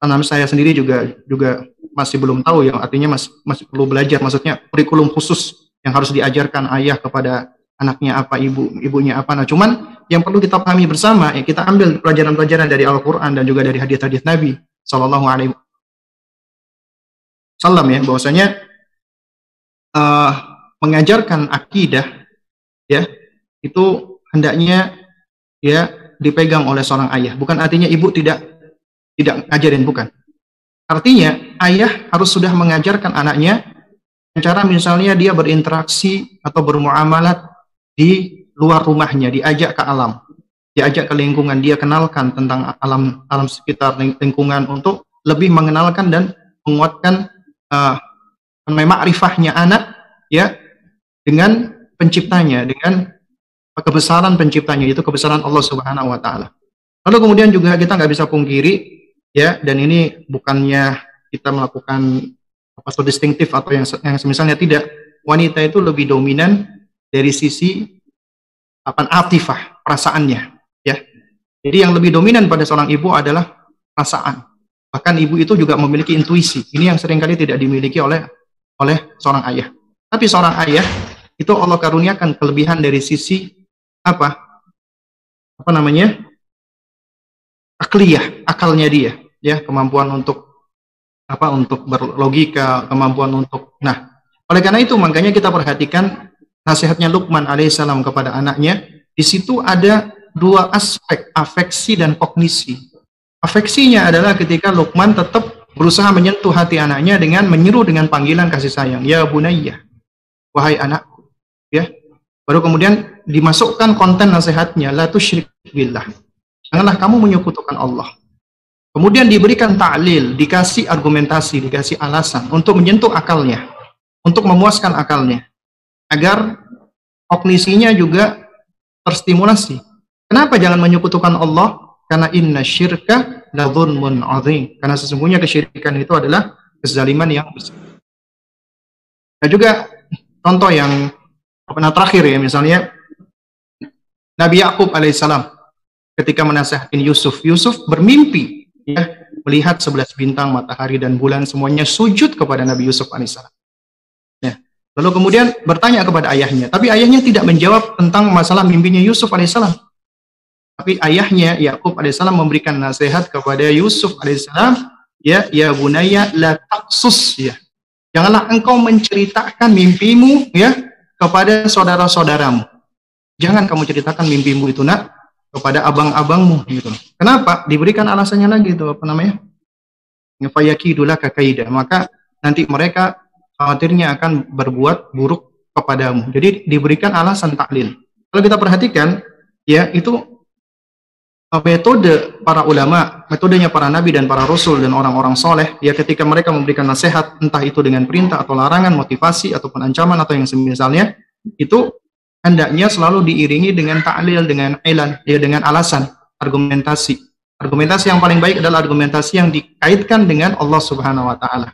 anak saya sendiri juga juga masih belum tahu yang artinya masih masih perlu belajar. Maksudnya kurikulum khusus yang harus diajarkan ayah kepada anaknya apa ibu ibunya apa nah cuman yang perlu kita pahami bersama ya kita ambil pelajaran-pelajaran dari Al-Qur'an dan juga dari hadis-hadis Nabi sallallahu alaihi wasallam ya bahwasanya uh, mengajarkan akidah ya itu hendaknya ya dipegang oleh seorang ayah bukan artinya ibu tidak tidak ngajarin bukan. Artinya ayah harus sudah mengajarkan anaknya cara misalnya dia berinteraksi atau bermuamalat di luar rumahnya, diajak ke alam, diajak ke lingkungan, dia kenalkan tentang alam alam sekitar lingkungan untuk lebih mengenalkan dan menguatkan uh, makrifahnya anak ya dengan penciptanya, dengan kebesaran penciptanya itu kebesaran Allah Subhanahu wa taala. Lalu kemudian juga kita nggak bisa pungkiri ya dan ini bukannya kita melakukan so distintif atau yang yang misalnya tidak. Wanita itu lebih dominan dari sisi apa atifah perasaannya ya. Jadi yang lebih dominan pada seorang ibu adalah perasaan. Bahkan ibu itu juga memiliki intuisi. Ini yang sering kali tidak dimiliki oleh oleh seorang ayah. Tapi seorang ayah itu Allah karuniakan kelebihan dari sisi apa apa namanya akliyah akalnya dia ya kemampuan untuk apa untuk berlogika, kemampuan untuk nah Oleh karena itu, makanya kita perhatikan nasihatnya Luqman alaihissalam kepada anaknya. Di situ ada dua aspek, afeksi dan kognisi. Afeksinya adalah ketika Luqman tetap berusaha menyentuh hati anaknya dengan menyeru dengan panggilan kasih sayang, ya bunayya, wahai anakku. Ya. Baru kemudian dimasukkan konten nasihatnya, la tusyrik billah. Janganlah kamu menyekutukan Allah. Kemudian diberikan ta'lil, dikasih argumentasi, dikasih alasan untuk menyentuh akalnya, untuk memuaskan akalnya, agar kognisinya juga terstimulasi. Kenapa jangan menyekutukan Allah? Karena inna syirka la dhulmun azim. Karena sesungguhnya kesyirikan itu adalah kezaliman yang besar. Dan juga contoh yang pernah terakhir ya misalnya Nabi Yakub alaihissalam ketika menasehati Yusuf, Yusuf bermimpi ya melihat sebelas bintang, matahari dan bulan semuanya sujud kepada Nabi Yusuf alaihissalam. Ya. Lalu kemudian bertanya kepada ayahnya, tapi ayahnya tidak menjawab tentang masalah mimpinya Yusuf alaihissalam. Tapi ayahnya Yakub alaihissalam memberikan nasihat kepada Yusuf alaihissalam, ya ya bunaya la taksus ya. Janganlah engkau menceritakan mimpimu ya kepada saudara-saudaramu. Jangan kamu ceritakan mimpimu itu nak kepada abang-abangmu gitu. Kenapa? Diberikan alasannya lagi itu apa namanya? Fayakidulah kakaida. Maka nanti mereka khawatirnya akan berbuat buruk kepadamu. Jadi diberikan alasan taklil. Kalau kita perhatikan, ya itu metode para ulama, metodenya para nabi dan para rasul dan orang-orang soleh, ya ketika mereka memberikan nasihat, entah itu dengan perintah atau larangan, motivasi ataupun ancaman atau yang semisalnya, itu hendaknya selalu diiringi dengan ta'lil, dengan ilan, ya dengan alasan, argumentasi. Argumentasi yang paling baik adalah argumentasi yang dikaitkan dengan Allah Subhanahu wa taala.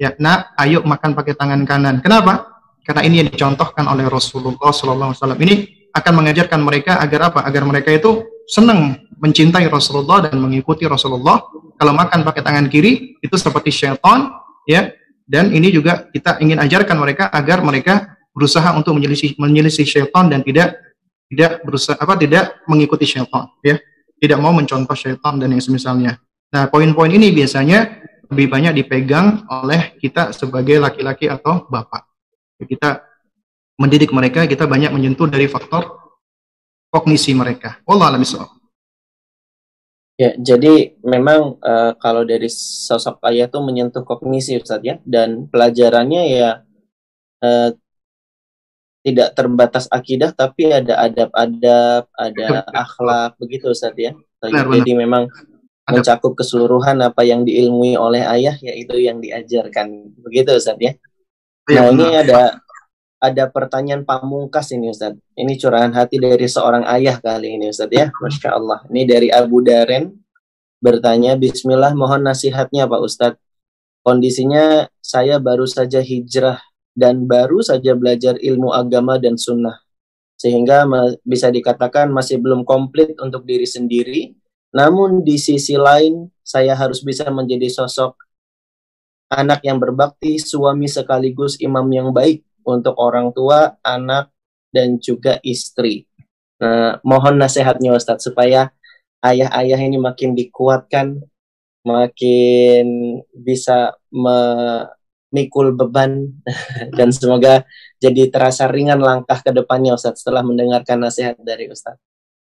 Ya, nak, ayo makan pakai tangan kanan. Kenapa? Karena ini yang dicontohkan oleh Rasulullah sallallahu alaihi wasallam. Ini akan mengajarkan mereka agar apa? Agar mereka itu senang mencintai Rasulullah dan mengikuti Rasulullah. Kalau makan pakai tangan kiri itu seperti syaitan, ya. Dan ini juga kita ingin ajarkan mereka agar mereka berusaha untuk menyelisih menyelisih syaitan dan tidak tidak berusaha apa tidak mengikuti syaitan ya. Tidak mau mencontoh syaitan dan yang semisalnya. Nah poin-poin ini biasanya lebih banyak dipegang oleh kita sebagai laki-laki atau bapak. Kita mendidik mereka kita banyak menyentuh dari faktor kognisi mereka. Allah alam Ya, jadi memang uh, kalau dari sosok ayah itu menyentuh kognisi Ustaz ya. Dan pelajarannya ya uh, tidak terbatas akidah tapi ada adab-adab, ada akhlak begitu Ustaz ya. Jadi memang mencakup keseluruhan apa yang diilmui oleh ayah yaitu yang diajarkan. Begitu Ustaz ya. Iya, nah, ini ada ada pertanyaan pamungkas ini Ustaz. Ini curahan hati dari seorang ayah kali ini Ustaz ya. Masya Allah. Ini dari Abu Daren bertanya, Bismillah mohon nasihatnya Pak Ustadz. Kondisinya saya baru saja hijrah dan baru saja belajar ilmu agama dan sunnah. Sehingga bisa dikatakan masih belum komplit untuk diri sendiri, namun di sisi lain saya harus bisa menjadi sosok anak yang berbakti, suami sekaligus imam yang baik untuk orang tua, anak, dan juga istri. Nah, mohon nasihatnya Ustadz supaya ayah-ayah ini makin dikuatkan, makin bisa me mikul beban dan semoga jadi terasa ringan langkah ke depannya Ustaz setelah mendengarkan nasihat dari Ustaz.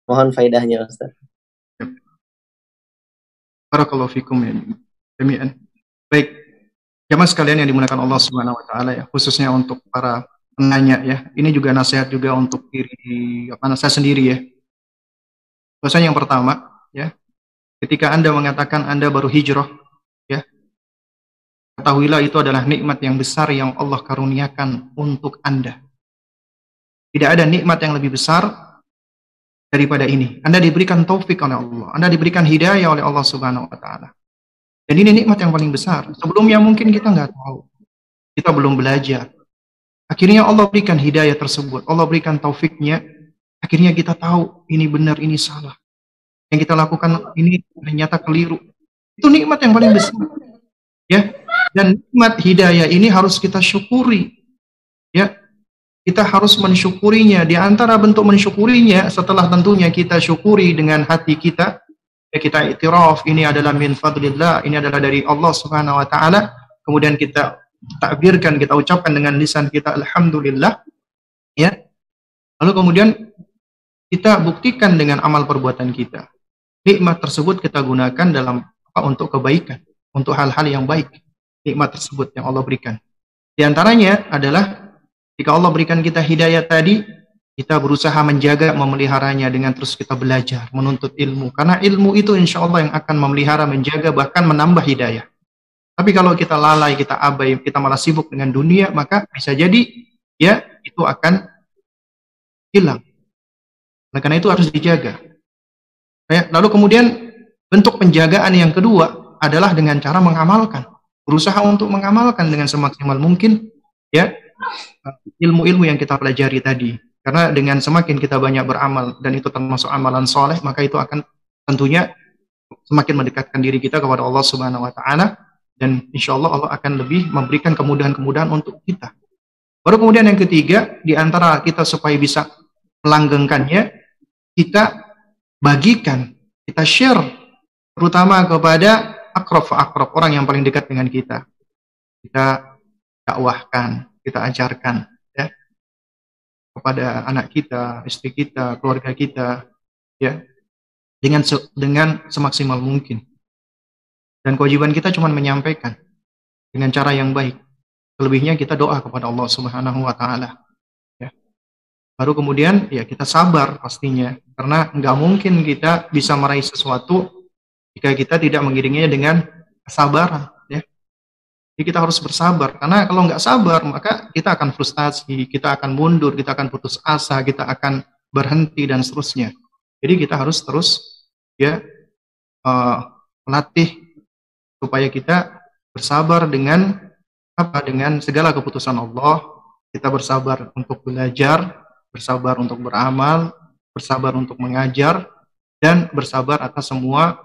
Mohon faedahnya Ustaz. Barakallahu fikum ya. Baik. Jamaah sekalian yang dimuliakan Allah Subhanahu wa taala ya, khususnya untuk para penanya ya. Ini juga nasihat juga untuk diri apa saya sendiri ya. Bahasanya yang pertama ya, ketika Anda mengatakan Anda baru hijrah Ketahuilah itu adalah nikmat yang besar yang Allah karuniakan untuk Anda. Tidak ada nikmat yang lebih besar daripada ini. Anda diberikan taufik oleh Allah. Anda diberikan hidayah oleh Allah Subhanahu wa taala. Dan ini nikmat yang paling besar. Sebelumnya mungkin kita nggak tahu. Kita belum belajar. Akhirnya Allah berikan hidayah tersebut. Allah berikan taufiknya. Akhirnya kita tahu ini benar, ini salah. Yang kita lakukan ini ternyata keliru. Itu nikmat yang paling besar. Ya, dan nikmat hidayah ini harus kita syukuri. Ya. Kita harus mensyukurinya. Di antara bentuk mensyukurinya setelah tentunya kita syukuri dengan hati kita, ya kita itiraf ini adalah min fadlillah, ini adalah dari Allah Subhanahu wa taala. Kemudian kita takbirkan, kita ucapkan dengan lisan kita alhamdulillah ya. Lalu kemudian kita buktikan dengan amal perbuatan kita. Nikmat tersebut kita gunakan dalam apa untuk kebaikan, untuk hal-hal yang baik. Nikmat tersebut yang Allah berikan. Di antaranya adalah jika Allah berikan kita hidayah tadi, kita berusaha menjaga, memeliharanya dengan terus kita belajar, menuntut ilmu. Karena ilmu itu insya Allah yang akan memelihara, menjaga, bahkan menambah hidayah. Tapi kalau kita lalai, kita abai, kita malah sibuk dengan dunia, maka bisa jadi ya itu akan hilang. Nah, karena itu harus dijaga. Ya, lalu kemudian bentuk penjagaan yang kedua adalah dengan cara mengamalkan. Berusaha untuk mengamalkan dengan semaksimal mungkin ya ilmu-ilmu yang kita pelajari tadi. Karena dengan semakin kita banyak beramal dan itu termasuk amalan soleh, maka itu akan tentunya semakin mendekatkan diri kita kepada Allah Subhanahu Wa Taala dan insya Allah Allah akan lebih memberikan kemudahan-kemudahan untuk kita. Baru kemudian yang ketiga, di antara kita supaya bisa melanggengkannya, kita bagikan, kita share, terutama kepada akrof akrof orang yang paling dekat dengan kita. Kita dakwahkan, kita ajarkan kepada anak kita, istri kita, keluarga kita, ya, dengan se dengan semaksimal mungkin. Dan kewajiban kita cuma menyampaikan dengan cara yang baik. Selebihnya kita doa kepada Allah Subhanahu wa taala. Ya. Baru kemudian ya kita sabar pastinya karena nggak mungkin kita bisa meraih sesuatu jika kita tidak mengiringinya dengan kesabaran. Jadi kita harus bersabar karena kalau nggak sabar maka kita akan frustasi, kita akan mundur, kita akan putus asa, kita akan berhenti dan seterusnya. Jadi kita harus terus ya uh, melatih supaya kita bersabar dengan apa dengan segala keputusan Allah. Kita bersabar untuk belajar, bersabar untuk beramal, bersabar untuk mengajar dan bersabar atas semua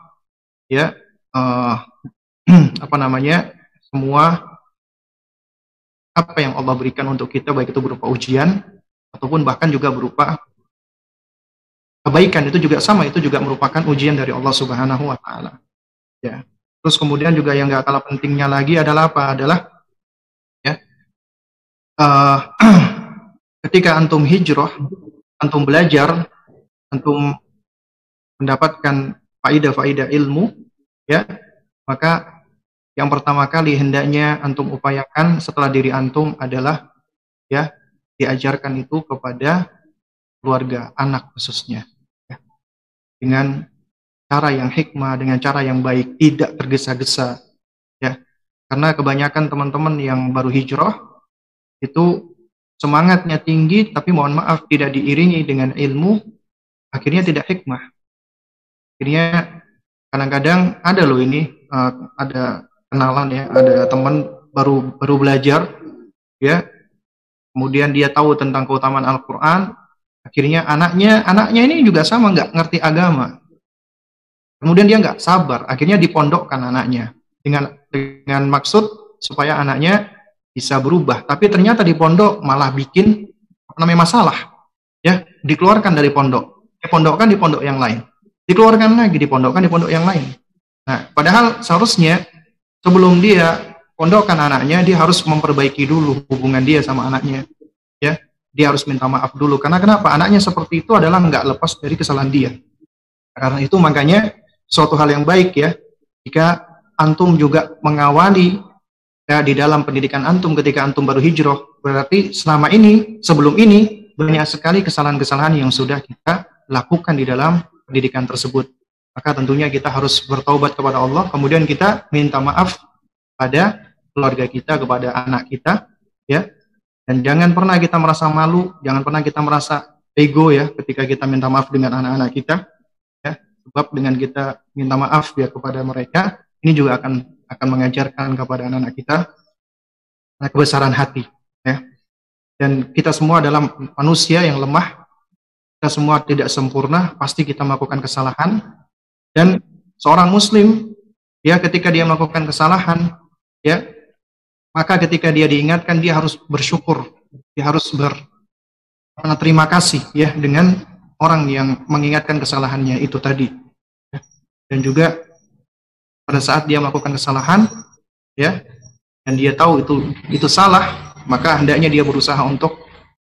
ya uh, apa namanya semua apa yang Allah berikan untuk kita baik itu berupa ujian ataupun bahkan juga berupa kebaikan itu juga sama itu juga merupakan ujian dari Allah Subhanahu wa taala. Ya. Terus kemudian juga yang gak kalah pentingnya lagi adalah apa? Adalah ya uh, ketika antum hijrah, antum belajar, antum mendapatkan faidah-faidah ilmu, ya, maka yang pertama kali hendaknya antum upayakan setelah diri antum adalah ya diajarkan itu kepada keluarga anak khususnya ya. dengan cara yang hikmah dengan cara yang baik tidak tergesa-gesa ya. Karena kebanyakan teman-teman yang baru hijrah itu semangatnya tinggi tapi mohon maaf tidak diiringi dengan ilmu akhirnya tidak hikmah akhirnya kadang-kadang ada loh ini uh, ada kenalan ya, ada teman baru baru belajar ya. Kemudian dia tahu tentang keutamaan Al-Qur'an, akhirnya anaknya anaknya ini juga sama nggak ngerti agama. Kemudian dia nggak sabar, akhirnya dipondokkan anaknya dengan dengan maksud supaya anaknya bisa berubah. Tapi ternyata di pondok malah bikin namanya masalah. Ya, dikeluarkan dari pondok. Dipondokkan di pondok yang lain. Dikeluarkan lagi, dipondokkan di pondok yang lain. Nah, padahal seharusnya sebelum dia pondokkan anaknya, dia harus memperbaiki dulu hubungan dia sama anaknya. Ya, dia harus minta maaf dulu. Karena kenapa? Anaknya seperti itu adalah nggak lepas dari kesalahan dia. Karena itu makanya suatu hal yang baik ya, jika antum juga mengawali ya di dalam pendidikan antum ketika antum baru hijrah, berarti selama ini, sebelum ini banyak sekali kesalahan-kesalahan yang sudah kita lakukan di dalam pendidikan tersebut maka tentunya kita harus bertaubat kepada Allah, kemudian kita minta maaf pada keluarga kita, kepada anak kita, ya. Dan jangan pernah kita merasa malu, jangan pernah kita merasa ego ya ketika kita minta maaf dengan anak-anak kita, ya. Sebab dengan kita minta maaf ya kepada mereka, ini juga akan akan mengajarkan kepada anak-anak kita kebesaran hati, ya. Dan kita semua adalah manusia yang lemah, kita semua tidak sempurna, pasti kita melakukan kesalahan, dan seorang muslim ya ketika dia melakukan kesalahan ya maka ketika dia diingatkan dia harus bersyukur, dia harus ber terima kasih ya dengan orang yang mengingatkan kesalahannya itu tadi. Ya. Dan juga pada saat dia melakukan kesalahan ya dan dia tahu itu itu salah, maka hendaknya dia berusaha untuk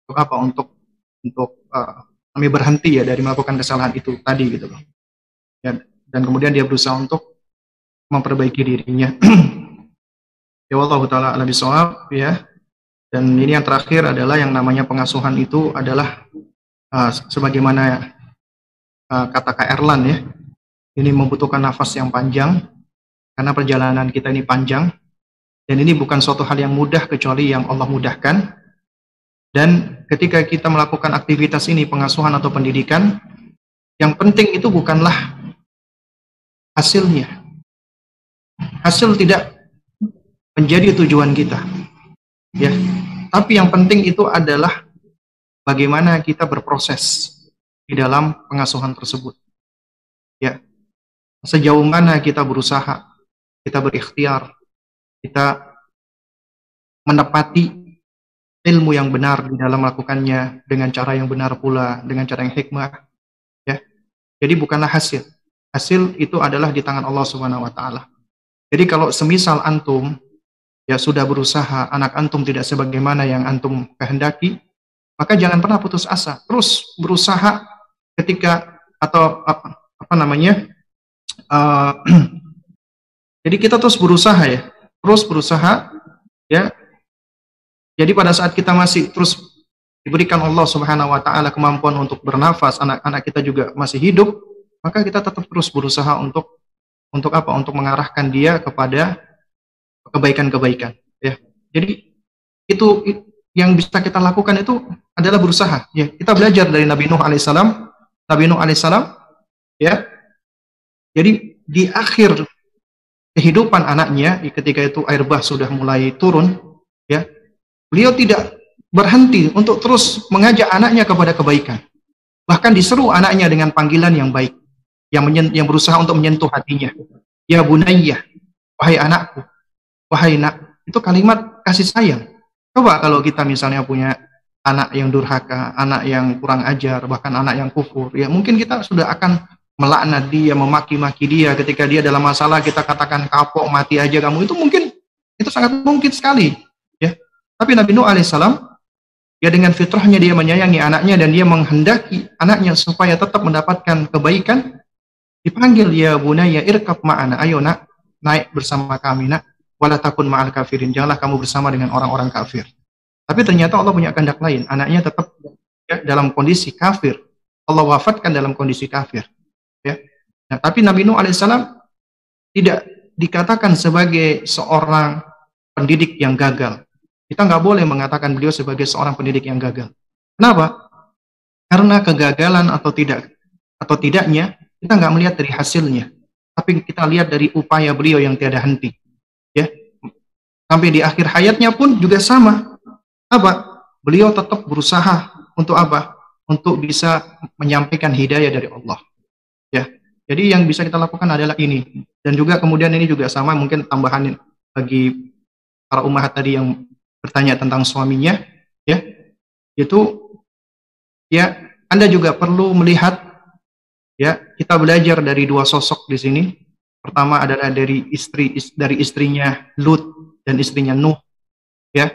untuk apa? Untuk untuk uh, berhenti ya dari melakukan kesalahan itu tadi gitu loh. Ya, dan kemudian dia berusaha untuk memperbaiki dirinya. ya Allah taala alam ya. Dan ini yang terakhir adalah yang namanya pengasuhan itu adalah uh, sebagaimana uh, kata Kak Erlan ya. Ini membutuhkan nafas yang panjang karena perjalanan kita ini panjang dan ini bukan suatu hal yang mudah kecuali yang Allah mudahkan. Dan ketika kita melakukan aktivitas ini pengasuhan atau pendidikan, yang penting itu bukanlah hasilnya. Hasil tidak menjadi tujuan kita. Ya. Tapi yang penting itu adalah bagaimana kita berproses di dalam pengasuhan tersebut. Ya. Sejauh mana kita berusaha, kita berikhtiar, kita menepati ilmu yang benar di dalam melakukannya dengan cara yang benar pula, dengan cara yang hikmah. Ya. Jadi bukanlah hasil. Hasil itu adalah di tangan Allah Subhanahu wa taala. Jadi kalau semisal antum ya sudah berusaha, anak antum tidak sebagaimana yang antum kehendaki, maka jangan pernah putus asa. Terus berusaha ketika atau apa, apa namanya? Uh, jadi kita terus berusaha ya, terus berusaha ya jadi pada saat kita masih terus diberikan Allah Subhanahu wa taala kemampuan untuk bernafas, anak-anak kita juga masih hidup, maka kita tetap terus berusaha untuk untuk apa? Untuk mengarahkan dia kepada kebaikan-kebaikan, ya. Jadi itu yang bisa kita lakukan itu adalah berusaha, ya. Kita belajar dari Nabi Nuh alaihissalam, Nabi Nuh alaihissalam, ya. Jadi di akhir kehidupan anaknya, ketika itu air bah sudah mulai turun, ya, Beliau tidak berhenti untuk terus mengajak anaknya kepada kebaikan. Bahkan diseru anaknya dengan panggilan yang baik, yang, yang berusaha untuk menyentuh hatinya. Ya bunayya, wahai anakku, wahai nak, itu kalimat kasih sayang. Coba kalau kita misalnya punya anak yang durhaka, anak yang kurang ajar, bahkan anak yang kufur, ya mungkin kita sudah akan melaknat dia, memaki-maki dia ketika dia dalam masalah kita katakan kapok, mati aja kamu, itu mungkin itu sangat mungkin sekali. Tapi Nabi Nuh alaihissalam, ya dengan fitrahnya dia menyayangi anaknya dan dia menghendaki anaknya supaya tetap mendapatkan kebaikan, dipanggil ya bunaya irkab ma'ana, ayo nak, naik bersama kami nak, wala takun ma'al kafirin, janganlah kamu bersama dengan orang-orang kafir. Tapi ternyata Allah punya kehendak lain, anaknya tetap ya, dalam kondisi kafir. Allah wafatkan dalam kondisi kafir. Ya. Nah, tapi Nabi Nuh alaihissalam tidak dikatakan sebagai seorang pendidik yang gagal. Kita nggak boleh mengatakan beliau sebagai seorang pendidik yang gagal. Kenapa? Karena kegagalan atau tidak atau tidaknya kita nggak melihat dari hasilnya, tapi kita lihat dari upaya beliau yang tiada henti. Ya, sampai di akhir hayatnya pun juga sama. Apa? Beliau tetap berusaha untuk apa? Untuk bisa menyampaikan hidayah dari Allah. Ya, jadi yang bisa kita lakukan adalah ini. Dan juga kemudian ini juga sama mungkin tambahan bagi para umat tadi yang bertanya tentang suaminya, ya, itu ya Anda juga perlu melihat ya kita belajar dari dua sosok di sini. Pertama adalah dari istri dari istrinya Lut dan istrinya Nuh, ya,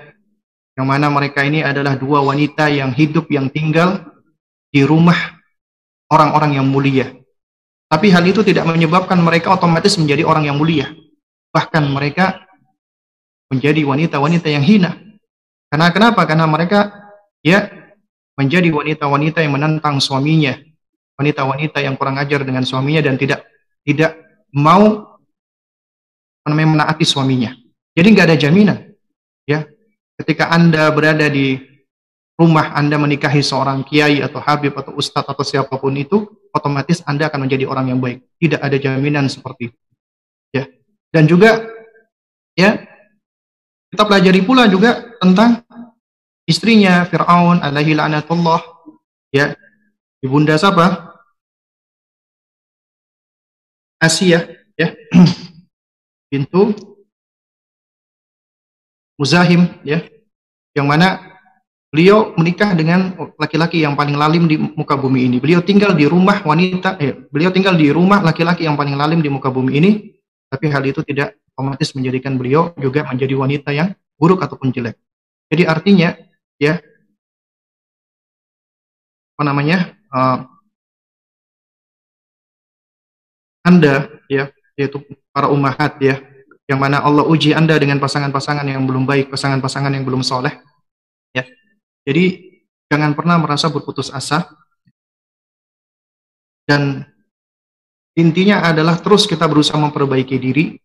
yang mana mereka ini adalah dua wanita yang hidup yang tinggal di rumah orang-orang yang mulia. Tapi hal itu tidak menyebabkan mereka otomatis menjadi orang yang mulia. Bahkan mereka menjadi wanita-wanita yang hina. Karena kenapa? Karena mereka ya menjadi wanita-wanita yang menentang suaminya, wanita-wanita yang kurang ajar dengan suaminya dan tidak tidak mau menaati suaminya. Jadi nggak ada jaminan, ya. Ketika anda berada di rumah anda menikahi seorang kiai atau habib atau ustadz atau siapa pun itu, otomatis anda akan menjadi orang yang baik. Tidak ada jaminan seperti itu, ya. Dan juga, ya, kita pelajari pula juga tentang istrinya Fir'aun alaihi la'natullah. Ya ibunda siapa? Asia ya. Pintu Muzahim ya. Yang mana beliau menikah dengan laki-laki yang paling lalim di muka bumi ini. Beliau tinggal di rumah wanita, eh, beliau tinggal di rumah laki-laki yang paling lalim di muka bumi ini, tapi hal itu tidak otomatis menjadikan beliau juga menjadi wanita yang buruk ataupun jelek. Jadi artinya ya apa namanya uh, anda ya yaitu para umahat ya yang mana Allah uji anda dengan pasangan-pasangan yang belum baik pasangan-pasangan yang belum soleh ya jadi jangan pernah merasa berputus asa dan intinya adalah terus kita berusaha memperbaiki diri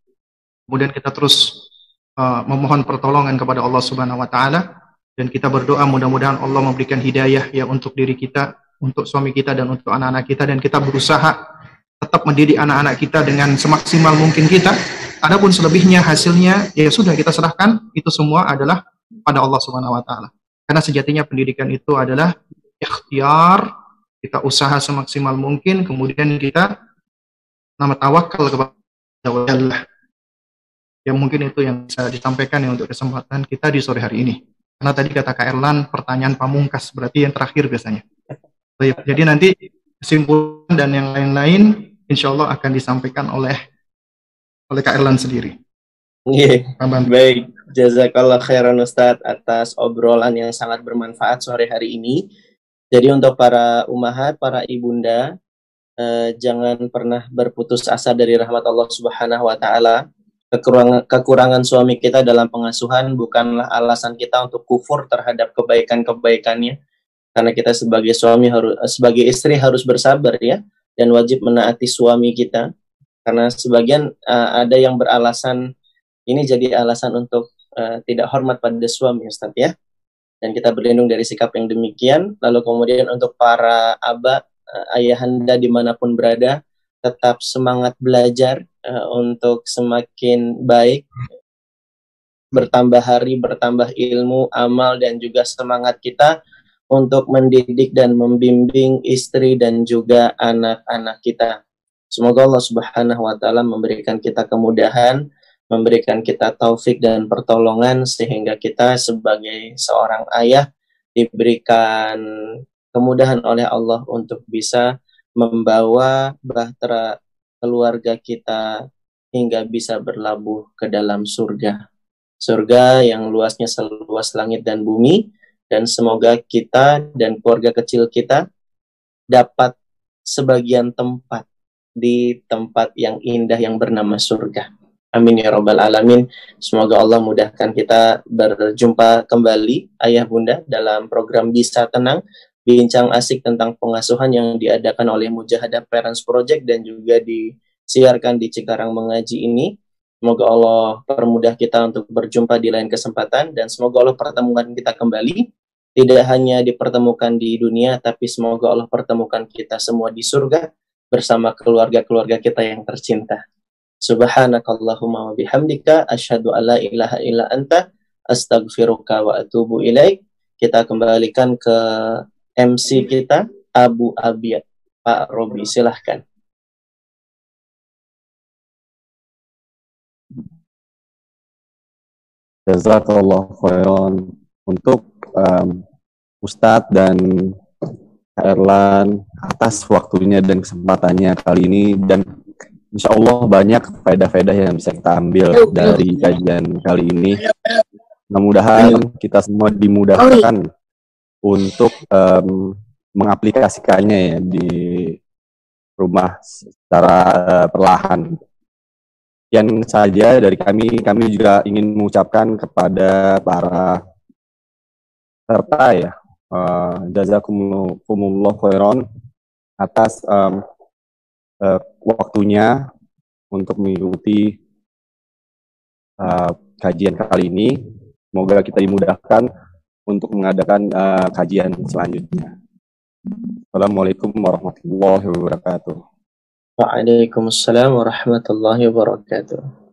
kemudian kita terus uh, memohon pertolongan kepada Allah Subhanahu wa taala dan kita berdoa mudah-mudahan Allah memberikan hidayah ya untuk diri kita, untuk suami kita dan untuk anak-anak kita dan kita berusaha tetap mendidik anak-anak kita dengan semaksimal mungkin kita. Adapun selebihnya hasilnya ya sudah kita serahkan itu semua adalah pada Allah Subhanahu wa taala. Karena sejatinya pendidikan itu adalah ikhtiar, kita usaha semaksimal mungkin kemudian kita nama tawakal kepada Allah. Ya mungkin itu yang bisa disampaikan ya untuk kesempatan kita di sore hari ini. Karena tadi kata Kak Erlan, pertanyaan pamungkas, berarti yang terakhir biasanya. Jadi nanti kesimpulan dan yang lain-lain, insya Allah akan disampaikan oleh oleh Kak Erlan sendiri. Yeah. baik. Jazakallah khairan Ustadz atas obrolan yang sangat bermanfaat sore hari ini. Jadi untuk para umahat, para ibunda, eh, jangan pernah berputus asa dari rahmat Allah Subhanahu wa taala kekurangan, kekurangan suami kita dalam pengasuhan bukanlah alasan kita untuk kufur terhadap kebaikan-kebaikannya. Karena kita sebagai suami harus sebagai istri harus bersabar ya dan wajib menaati suami kita. Karena sebagian uh, ada yang beralasan ini jadi alasan untuk uh, tidak hormat pada suami Ustaz ya. Dan kita berlindung dari sikap yang demikian. Lalu kemudian untuk para abah uh, ayahanda di mana pun berada tetap semangat belajar uh, untuk semakin baik bertambah hari bertambah ilmu amal dan juga semangat kita untuk mendidik dan membimbing istri dan juga anak-anak kita. Semoga Allah Subhanahu wa taala memberikan kita kemudahan memberikan kita taufik dan pertolongan sehingga kita sebagai seorang ayah diberikan kemudahan oleh Allah untuk bisa membawa bahtera keluarga kita hingga bisa berlabuh ke dalam surga. Surga yang luasnya seluas langit dan bumi dan semoga kita dan keluarga kecil kita dapat sebagian tempat di tempat yang indah yang bernama surga. Amin ya robbal alamin. Semoga Allah mudahkan kita berjumpa kembali ayah bunda dalam program Bisa Tenang bincang asik tentang pengasuhan yang diadakan oleh Mujahadah Parents Project dan juga disiarkan di Cikarang Mengaji ini. Semoga Allah permudah kita untuk berjumpa di lain kesempatan dan semoga Allah pertemukan kita kembali tidak hanya dipertemukan di dunia tapi semoga Allah pertemukan kita semua di surga bersama keluarga-keluarga kita yang tercinta. Subhanakallahumma wa bihamdika asyhadu alla ilaha illa anta astaghfiruka wa atubu ilaik. Kita kembalikan ke MC kita Abu Abiyat. Pak Robi, silahkan. Jazakallah khairan untuk um, Ustadz dan Erlan atas waktunya dan kesempatannya kali ini dan insya Allah banyak faedah-faedah yang bisa kita ambil dari kajian kali ini. Mudah-mudahan kita semua dimudahkan untuk um, mengaplikasikannya ya di rumah secara uh, perlahan. Yang saja dari kami, kami juga ingin mengucapkan kepada para serta ya, uh, jazakumullah khairan atas um, uh, waktunya untuk mengikuti uh, kajian kali ini. Semoga kita dimudahkan untuk mengadakan uh, kajian selanjutnya. Assalamualaikum warahmatullahi wabarakatuh. Waalaikumsalam warahmatullahi wabarakatuh.